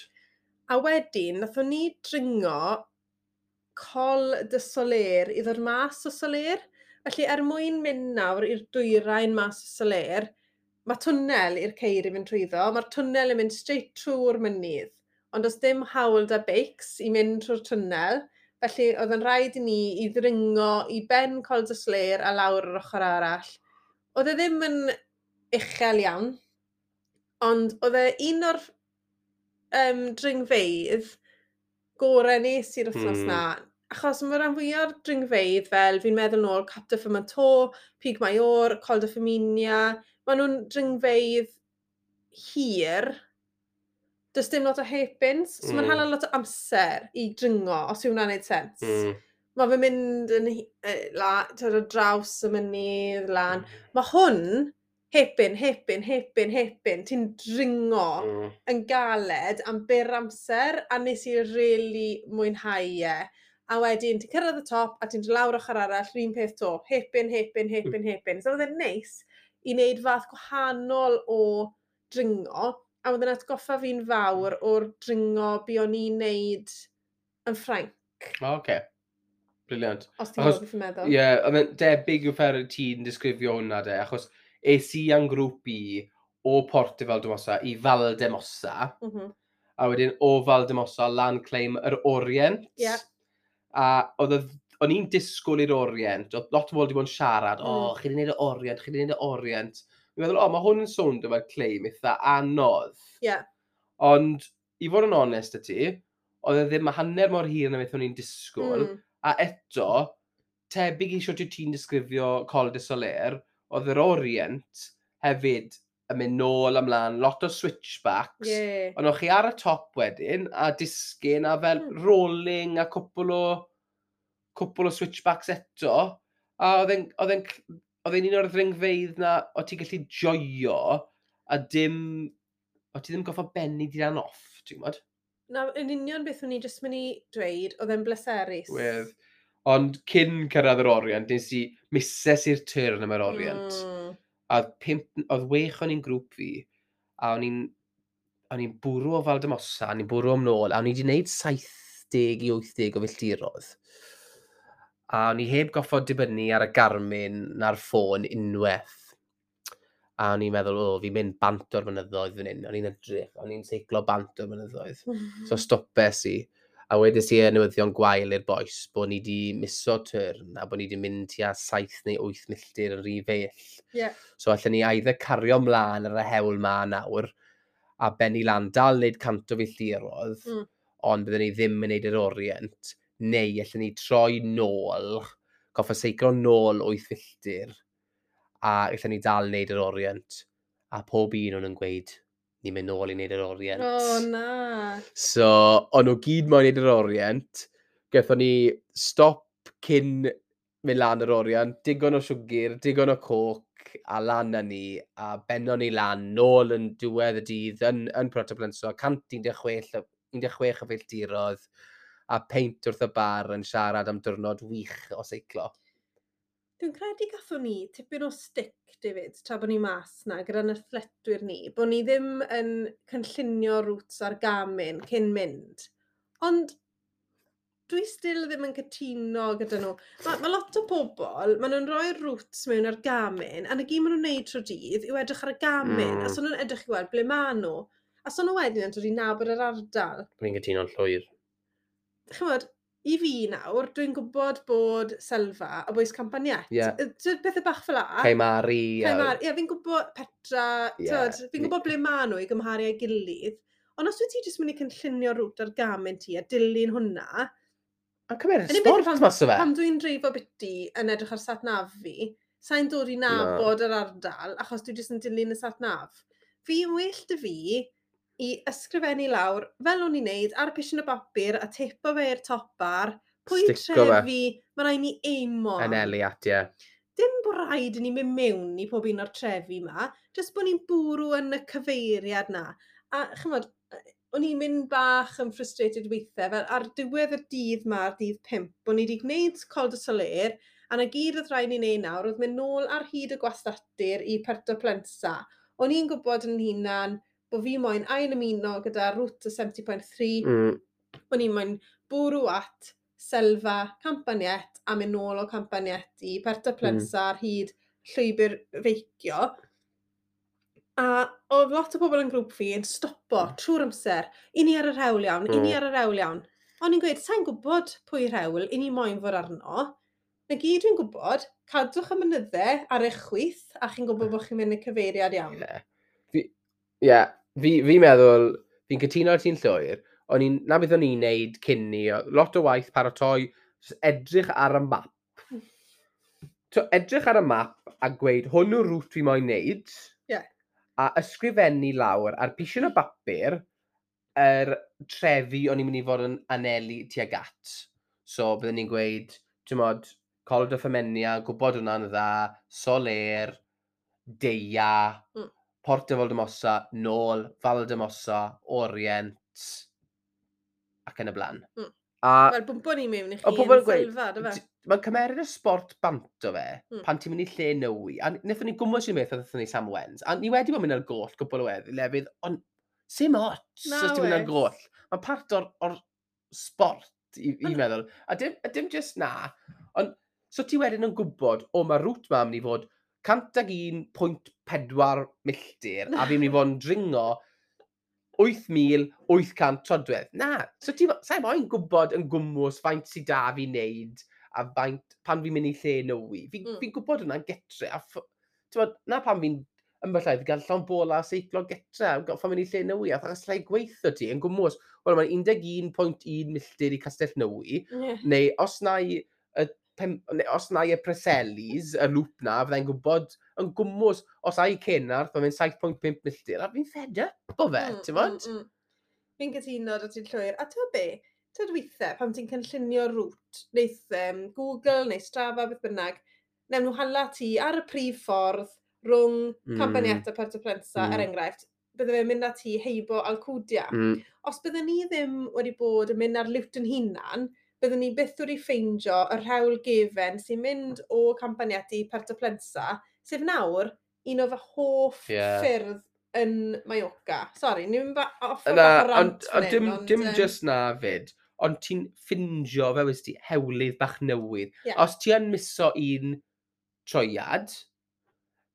A wedyn, nath o'n ni dringo col dy soler i ddod mas o soler. Felly er mwyn mynd nawr i'r dwyrain mas o soler, mae twnnel i'r ceir i fynd trwyddo, mae'r twnnel yn mynd straight trwy'r mynydd, ond does dim hawl da beics i mynd trwy'r twnnel, felly oedd yn rhaid i ni i ddringo i ben col dy soler a lawr yr ochr arall. Oedd e ddim yn uchel iawn, ond oedd e un o'r um, dringfeidd gorau nes i'r wythnos mm. na. Achos mae'r rhan fwyaf o'r dringfeidd fel fi'n meddwl nôl Capta Fyma To, Pig Maior, Colda Ffyminia, maen nhw'n dringfeidd hir, does dim lot o hepins, so mm. mae'n hala lot o amser i dringo, os yw hwnna'n gwneud sens. Mm. Mae fe'n mynd yn, la, draws y mynydd, lan. Hmm. Mae hwn hebyn, hebyn, hebyn, hebyn, ti'n dringo mm. yn galed am byr amser a nes i rili really mwynhau e. A wedyn, ti'n cyrraedd y top a ti'n lawr ochr arall, rhywun peth to, hepin, hepin, hepin, mm. hepin. So oedd e'n neis i wneud fath gwahanol o dringo, a oedd e'n atgoffa fi'n fawr o'r dringo bu o'n i'n neud yn Ffrainc. O, oh, okay. Briliant. Os ti'n gwybod beth i'n meddwl. Ie, yeah, debyg yw ffer y ti'n disgrifio hwnna de, achos es i am grŵp i o Portugal Valdemossa i Valdemosa. Mm -hmm. A wedyn o Valdemosa lan claim yr Orient. Yeah. A oedd y o'n i'n disgwyl i'r Orient, oedd lot o bobl wedi bod yn siarad, o, oh, chi wedi gwneud y Orient, chi wedi gwneud y Orient. Fi'n meddwl, o, oh, mae hwn yn sôn fel claim eitha anodd. Ie. Yeah. Ond, i fod yn onest y ti, oedd e ddim hanner mor hir na beth o'n i'n disgwyl, mm. a eto, tebyg i siwt i ti'n disgrifio Col de Soler, oedd yr Orient hefyd yn mynd nôl ymlaen, lot o switchbacks. Yeah. Ond o'ch chi ar y top wedyn, a disgyn, a fel mm. rolling, a cwpl o, cwpl o switchbacks eto. A oedd e'n un o'r ddringfeidd na o ti'n gallu joio, a dim, o ti ddim goffa benni di ran off, ti'n gwybod? Na, yn union beth o'n i jyst mynd i dweud, oedd e'n bleserus. Wedd. Ond cyn cyrraedd yr orient, nes i mises i'r tyrn am yr orient. Mm. A oedd, pimp, oedd wech o'n i'n grŵp fi, a o'n i'n o'n i'n bwrw o Faldemosa, o'n i'n bwrw am nôl, a o'n i wedi gwneud 70 i 80 o filltirodd. A o'n i heb goffod dibynnu ar y Garmin na'r ffôn unwaith. A o'n i'n meddwl, o, fi'n mynd bant o'r mynyddoedd fan hyn. O'n i'n edrych, o'n i'n seiclo bant o'r mynyddoedd. [laughs] so stopes i. A wedes i y newyddion gwael i'r boes bod ni wedi miso turn a bod ni wedi mynd tua 7 neu 8 milltir yn rhy feill. Yeah. So allan ni either cario mlaen ar y hewl ma nawr a benni lan dal wneud cant o filltirodd mm. ond byddwn ni ddim yn wneud yr orient, neu allan ni troi nôl, goffa seicro nôl 8 filltir, a allan ni dal wneud yr orient, a pob un o'n yn gweud, ni'n mynd nôl i wneud yr orient. O, oh, na. So, o'n nhw gyd moyn wneud yr orient. Gaethon ni stop cyn mynd lan yr orient, digon o siwgr, digon o coc, a lan â ni, a benno ni lan, nôl yn diwedd y dydd, yn, yn Proto Blenso, 116, 16 o feilltirodd, a peint wrth y bar yn siarad am diwrnod wych o seiclo. Dwi'n credu gathon ni tipyn o stick, David, tra bod ni mas na, gyda neffletwyr ni, bod ni ddim yn cynllunio rwts ar gamen cyn mynd. Ond dwi still ddim yn cytuno gyda nhw. Mae ma lot o bobl, maen nhw'n rhoi rwts mewn ar gamen, a na gyd maen nhw'n neud tro dydd yw edrych ar y gamen, mm. a son nhw'n edrych i weld ble maen nhw. A son nhw wedyn yn dod i nabod yr ardal. Fi'n cytuno'n llwyr. Chymod, i fi nawr, dwi'n gwybod bod Selfa a Bwys Campaniet. Ie. Yeah. Bethau bach fel a. Caimari. Caimari. Ie, yeah, fi'n gwybod Petra. Yeah. Fi'n gwybod ble maen nhw i gymharu â'i gilydd. Ond os wyt ti jyst mynd i cynllunio rwt ar gamen ti a dilyn hwnna... A cymeriad sport mas o fe. Pam dwi'n dreifo byty yn edrych ar satnaf fi, sa'n dod i nabod no. yr ardal achos dwi jyst yn dilyn y satnaf. Fi well dy fi i ysgrifennu lawr, fel o'n i'n neud, ar y pisyn o bapur a tepo fe i'r top bar, pwy trefi, mae rai ni eimo. Yn eliat, ie. Dim bod rhaid i ni mynd mewn i pob un o'r trefi yma, jyst bod ni'n bwrw yn y cyfeiriad na. A chymod, o'n i'n mynd bach yn frustrated weithiau, fel ar diwedd y dydd ma, dydd pimp, o'n i wedi gwneud col dy soler, a na gyd oedd rhaid ni'n neud nawr, oedd mynd nôl ar hyd y gwastadur i Perto Plensa. O'n i'n gwybod yn hunan bod fi moyn ail ymuno gyda rwt 70.3. Mm. O'n moyn bwrw at selfa campaniet a mynd nôl o campaniet i Perta Plensa mm. ar hyd llwybr feicio. A oedd lot o bobl yn grŵp fi yn stopo mm. trwy'r amser. I ni ar y rewl iawn, mm. i ni mm. ar y rewl iawn. O'n i'n gweud, sa'n gwybod pwy rewl, i ni moyn fod arno. Na gyd dwi'n gwybod, cadwch y mynyddau ar eich chwith a chi'n gwybod mm. bod chi'n mynd i cyfeiriad iawn. Ie, yeah. yeah fi, fi meddwl, fi'n cytuno ar ti'n llwyr, o'n i'n, na beth o'n i'n neud cyn ni, lot o waith paratoi, edrych ar y map. So, edrych ar y map a gweud, hwn yw'r rŵt fi moyn neud, yeah. a ysgrifennu lawr ar pisyn y bapur, yr er trefi o'n i'n mynd i fod yn anelu tuag at. So, byddwn ni'n gweud, ti'n modd, col dy Ffemenia, gwybod hwnna'n dda, Soler, Deia, mm. Porto Valdemosa, Nôl, Valdemosa, Orient, ac yn y blaen. Mm. A... Wel, bwmbo ni mewn i chi yn sylfa, dy fe? Mae'n cymeryd y sport bant o fe, mm. pan ti'n mynd i lle newi. A wnaethon ni gwmwys i'n meddwl, wnaethon ni Sam Wens. A ni wedi bod mynd ar goll gwbl o weddi, lefydd, ond sy'n ots os ti'n mynd ar goll. Mae'n part o'r, or sport, i, i meddwl. A dim, a dim just na, ond so ti wedyn yn gwybod, o, mae rŵt ma'n mynd i fod 101.4 milltir a fi'n mynd i [laughs] fod yn dringo 8,800 trodwedd. Na, so ti, sa'i moyn gwybod yn gwmwys faint sydd da fi wneud a faint pan fi'n mynd i lle newi. Hmm. Fi'n mm. fi gwybod hwnna'n getre. A bod, na pan fi'n ymbellaidd gael llawn bol a seiclo getre a pan mynd i lle newi. A thach slai gweithio ti yn gwmwys, wel mae'n 11.1 milltir i Castell Newi. Yeah. Neu os na i pen, os na i y preselis, y lŵp na, fyddai'n gwybod yn gwmwys, os a'i cenar, byddai'n 7.5 milltir, a fi'n fed up o fe, mm, ti'n fod? Mm, mm. Fi'n gytuno dod ti'n llwyr. A ti'n be, ti'n weithiau, pam ti'n cynllunio rŵt, neith um, Google neu Strava, beth bynnag, newn nhw hala ti ar y prif ffordd rhwng mm. Campaniata Puerto Prensa, er mm. er enghraifft, bydde fe'n mynd â ti heibo alcwdia. Mm. Os bydde ni ddim wedi bod yn mynd ar liwt yn hunan, byddwn ni byth wedi ffeindio y rhewl gefen sy'n mynd o Campagnetti i Perta Plensa, sef nawr un o fy hoff yeah. ffyrdd yn Mallorca. Sori, ni'n mynd off o'r rant ond, dim, ond, dim um... just na fyd, ond ti'n ffindio fe wnes ti hewlydd bach newydd. Yeah. Os ti yn miso un troiad,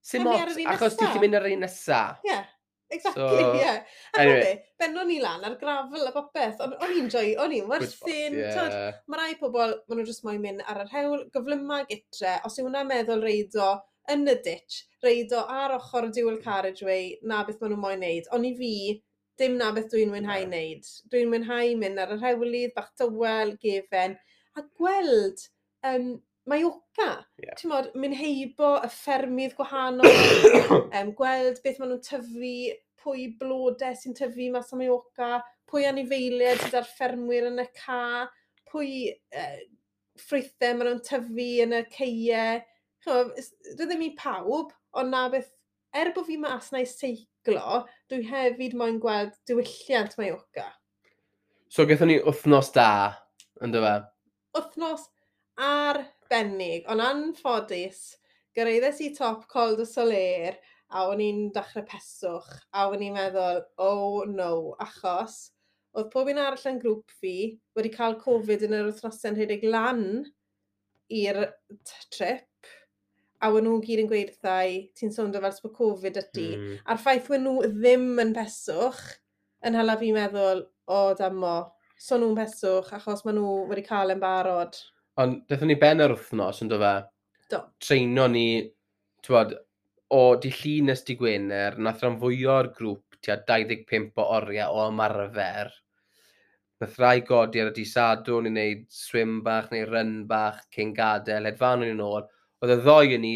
sy'n mot, achos ti ddim mynd ar un nesa. Ie. Yeah. Exactly, so. [laughs] Yeah. A anyway. Benno ni lan ar grafel a popeth. O'n i'n joi, o'n i'n werthyn. Yeah. Mae rai pobl, maen nhw jyst moyn mynd ar yr hewl, gyflymau gytre. Os yw hwnna'n meddwl reido yn y ditch, reido ar ochr dual carriageway, na beth maen nhw'n moyn neud. Ond i fi, dim na beth dwi'n mwynhau yeah. neud. Dwi'n mwynhau mynd ar yr hewlydd, bach tywel, gefen, a gweld um, Mallorca. Yeah. Ti'n modd, mynd heibo y ffermydd gwahanol, [coughs] um, gweld beth maen nhw'n tyfu, pwy blodau sy'n tyfu mas o Mallorca, pwy anifeiliaid sydd ar ffermwyr yn y ca, pwy uh, ffrwythau maen nhw'n tyfu yn y ceiau. Dwi ddim i pawb, ond na beth, er bod fi mas na i seiglo, dwi hefyd moyn gweld diwylliant Mallorca. So, gaethon ni wythnos da, ynddo fe? Wythnos arbennig, ond anffodus, gyrraeddes i top Col de Soler a o'n i'n dechrau peswch a o'n i'n meddwl, oh no, achos oedd pob un arall yn grŵp fi wedi cael Covid yn yr wythnosau'n rhedeg lan i'r trip a wyn nhw gyd yn gweud ti'n sôn fel bod Covid ydy. Mm. A'r ffaith wyn nhw ddim yn peswch yn hala fi meddwl, o damo, so nhw'n peswch achos maen nhw wedi cael yn barod. Ond dethon ni ben yr wythnos, ynddo fe? Do. Treino ni, twod, o di llun nes di Gwener, nath rhan fwy o'r grŵp tua 25 o oriau o ymarfer. Nath rai godi ar y disadwn i wneud swim bach neu run bach cyn gadael, hedfan o'n ôl. Oedd y ddoi yn ni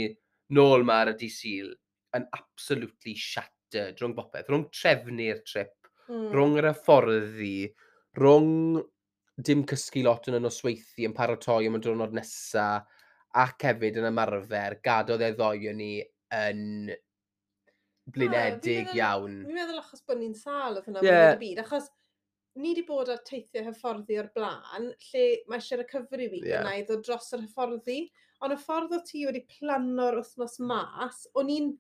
nôl ma ar y disil yn absolutely shattered rhwng bopeth, rhwng trefnu'r trip, mm. rhwng yr hyfforddi, rhwng dim cysgu lot yn y nosweithi yn paratoi am y diwrnod nesaf, ac hefyd yn ymarfer, gadodd e ddoi yn ni yn blinedig ah, iawn. Fi'n meddwl achos bod ni'n sal oedd hwnna yeah. y byd, achos ni wedi bod ar teithio hyfforddi o'r blaen, lle mae eisiau'r recovery week yeah. yna i ddod dros yr hyfforddi, ond y ffordd o ti wedi plano'r wythnos mas, o'n i'n,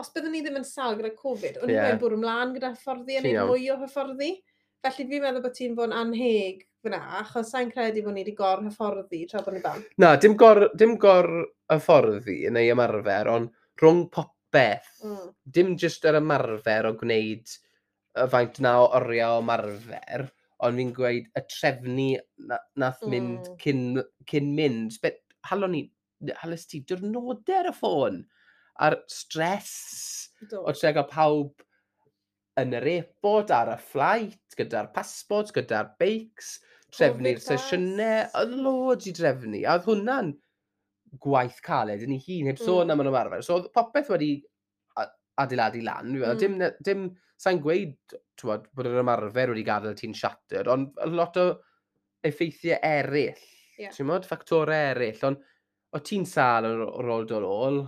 os byddwn ni ddim yn sal gyda Covid, o'n i'n yeah. bwrw ymlaen gyda hyfforddi, yn ei mwy o hyfforddi, felly fi'n meddwl bod ti'n bod yn anheg fyna, achos sa'n credu bod ni wedi gor-hyfforddi tra bod ni fan. Na, dim gor, dim gor hyfforddi neu ymarfer, ond rhwng popeth. Mm. Dim jyst yr ymarfer o gwneud y faint na o oriau o ymarfer, ond fi'n gweud y trefnu na, nath mynd mm. cyn, cyn mynd. Bet, halon ni, halos ti diwrnodau ar y ffôn a'r stres Do. o tre gael pawb yn yr airport ar y flight, gyda'r passport, gyda'r beics, drefnu'r sesiynau, oedd loads i drefnu, a oedd hwnna'n gwaith caled yn ei hun, heb sôn mm. am yn ymarfer. So oedd popeth wedi adeiladu lan, mm. dim, dim sa'n gweud twod, bod yr ymarfer wedi gadael ti'n siater, ond lot o effeithiau eraill, yeah. ti'n modd, ffactorau eraill, ond o ti'n sal ar ôl dod ôl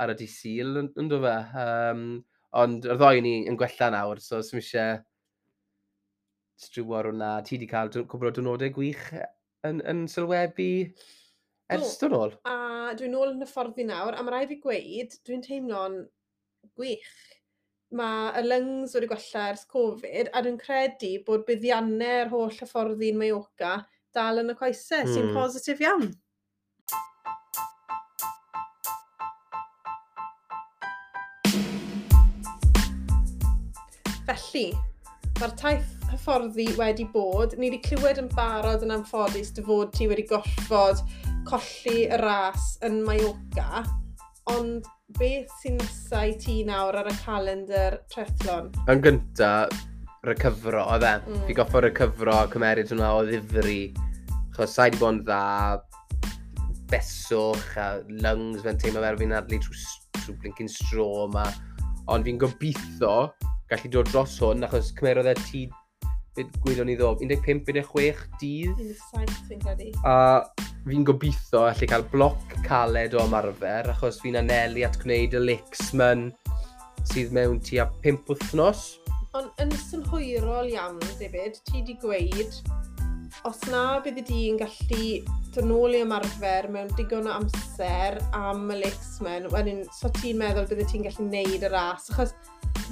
ar y disil, yn, yn dod fe. Um, ond yr ddoi ni yn gwella nawr, so sy'n eisiau strywar hwnna, ti wedi cael cwbl o dynodau gwych e, yn, yn sylwebu ers dod ôl. A dwi'n nôl yn y ffordd fi nawr, a mae rhaid fi gweud, dwi'n teimlo'n gwych. Mae y lungs wedi gwella ers Covid, a dwi'n credu bod buddiannau'r holl y ffordd i'n Mallorca dal yn y coesau, hmm. sy'n positif iawn. Felly, mae'r taith hyfforddi wedi bod. Ni wedi clywed yn barod yn amffodus dy fod ti wedi gollfod colli y ras yn Mallorca, ond beth sy'n nesau ti nawr ar y calendar trethlon? Yn gynta, recyfro, oedd e. Mm. Fi goffo recyfro cymeryd hwnna o ddifri. Chos sa'i di bod yn dda, beswch a lungs fe'n teimlo fel fi'n adlu trwy, trwy blinkin stro yma. Ond fi'n gobeithio gallu dod dros hwn achos cymerodd e ti gwylio ni ddo, 15-16 dydd. 17 dwi'n credu. A fi'n gobeithio allu cael bloc caled o ymarfer, achos fi'n anelu at gwneud y Lixman sydd mewn tua 5 wythnos. Ond yn synhwyrol iawn, David, ti wedi gweud os na bydd y dyn gallu dod nôl i ymarfer mewn digon o amser am y Lakesmen, wedyn, so ti'n meddwl bydd ti'n gallu neud y ras, achos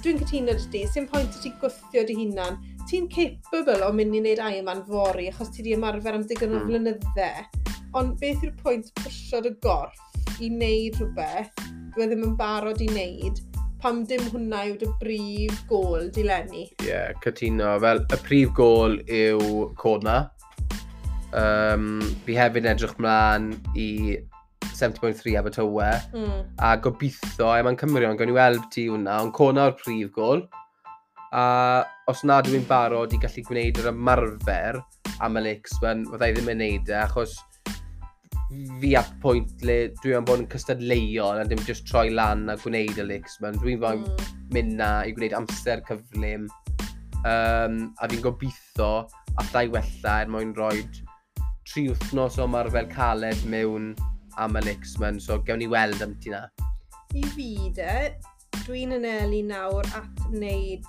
dwi'n cytuno dy di, sy'n pwynt ti gwythio dy hunan, ti'n capable o mynd i wneud Ironman fori, achos ti di ymarfer am digon o mm. flynydde, ond beth yw'r pwynt pwysio dy gorff i wneud rhywbeth, dwi ddim yn barod i wneud, pam dim hwnna yw dy brif gol dilenni. Ie, yeah, cytuno. Fel, y prif gol yw codna. Um, fi hefyd yn edrych mlaen i 70.3 Abertawe. Mm. A gobeithio, e, a mae'n Cymru, ond gawn ni weld ti hwnna, ond cona o'r prif gol. A os na dwi'n barod i gallu gwneud yr ymarfer am y lix, fydda i ddim yn neud e, achos fi at pwynt le dwi am bod yn cystadleuol a dim just troi lan a gwneud y lix. Dwi'n fawr mm. mynd na i gwneud amser cyflym. Um, a fi'n gobeithio allai wella er mwyn roed tri wythnos o mae'r fel caled mewn am y Lixman, so gewn ni weld am ti na. I fi de, dwi'n anelu nawr at wneud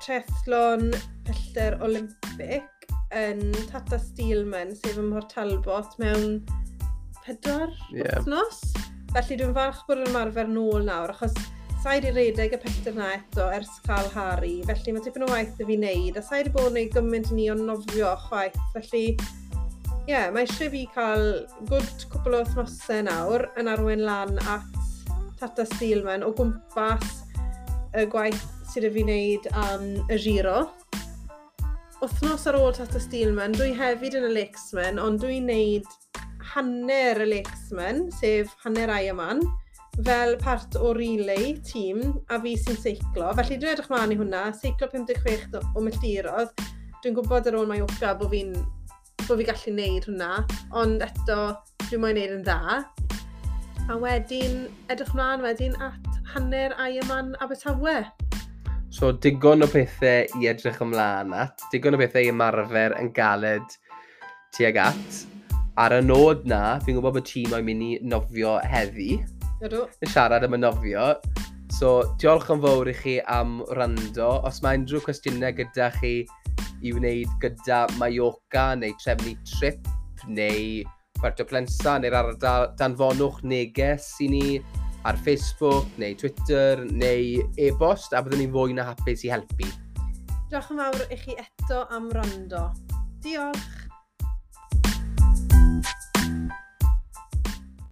trethlon pellter Olympic yn Tata Steelman, sef ym Mhor Talbot, mewn pedwar yeah. wythnos. Felly dwi'n falch bod yn ymarfer nôl nawr, achos sa'i di redeg y pellter na eto ers cael Harry, felly mae tipyn o waith y fi wneud, a sa'i di bod yn gwneud gymaint ni o nofio chwaith, felly yeah, mae eisiau fi cael gwrdd cwpl o wythnosau nawr yn arwen lan at Tata Steelman o gwmpas y gwaith sydd y fi wneud am y giro. Wythnos ar ôl Tata Steelman, dwi hefyd yn y Lakesman, ond dwi'n wneud hanner y Lakesman, sef hanner Ironman, fel part o relay tîm a fi sy'n seiclo. Felly dwi'n edrych mlaen i hwnna, seiclo 56 o milltirodd. Dwi'n gwybod ar ôl mae Oca bod fi'n bod fi gallu neud hwnna, ond eto, dwi moyn neud yn dda. A wedyn, edrych mlaen wedyn at hanner Ironman Abertawe. So, digon o bethau i edrych ymlaen at, digon o bethau i ymarfer yn galed tuag at. Ar y nod na, fi'n gwybod bod tîm o'i mynd i nofio heddi. Ydw. Yn siarad am y nofio. So, diolch yn fawr i chi am rando. Os mae unrhyw cwestiynau gyda chi, i wneud gyda Mallorca neu trefnu trip neu Puerto Plensa neu'r ardal danfonwch neges i ni ar Facebook neu Twitter neu e-bost a byddwn ni'n fwy na hapus i helpu. Diolch yn fawr i chi eto am rando. Diolch!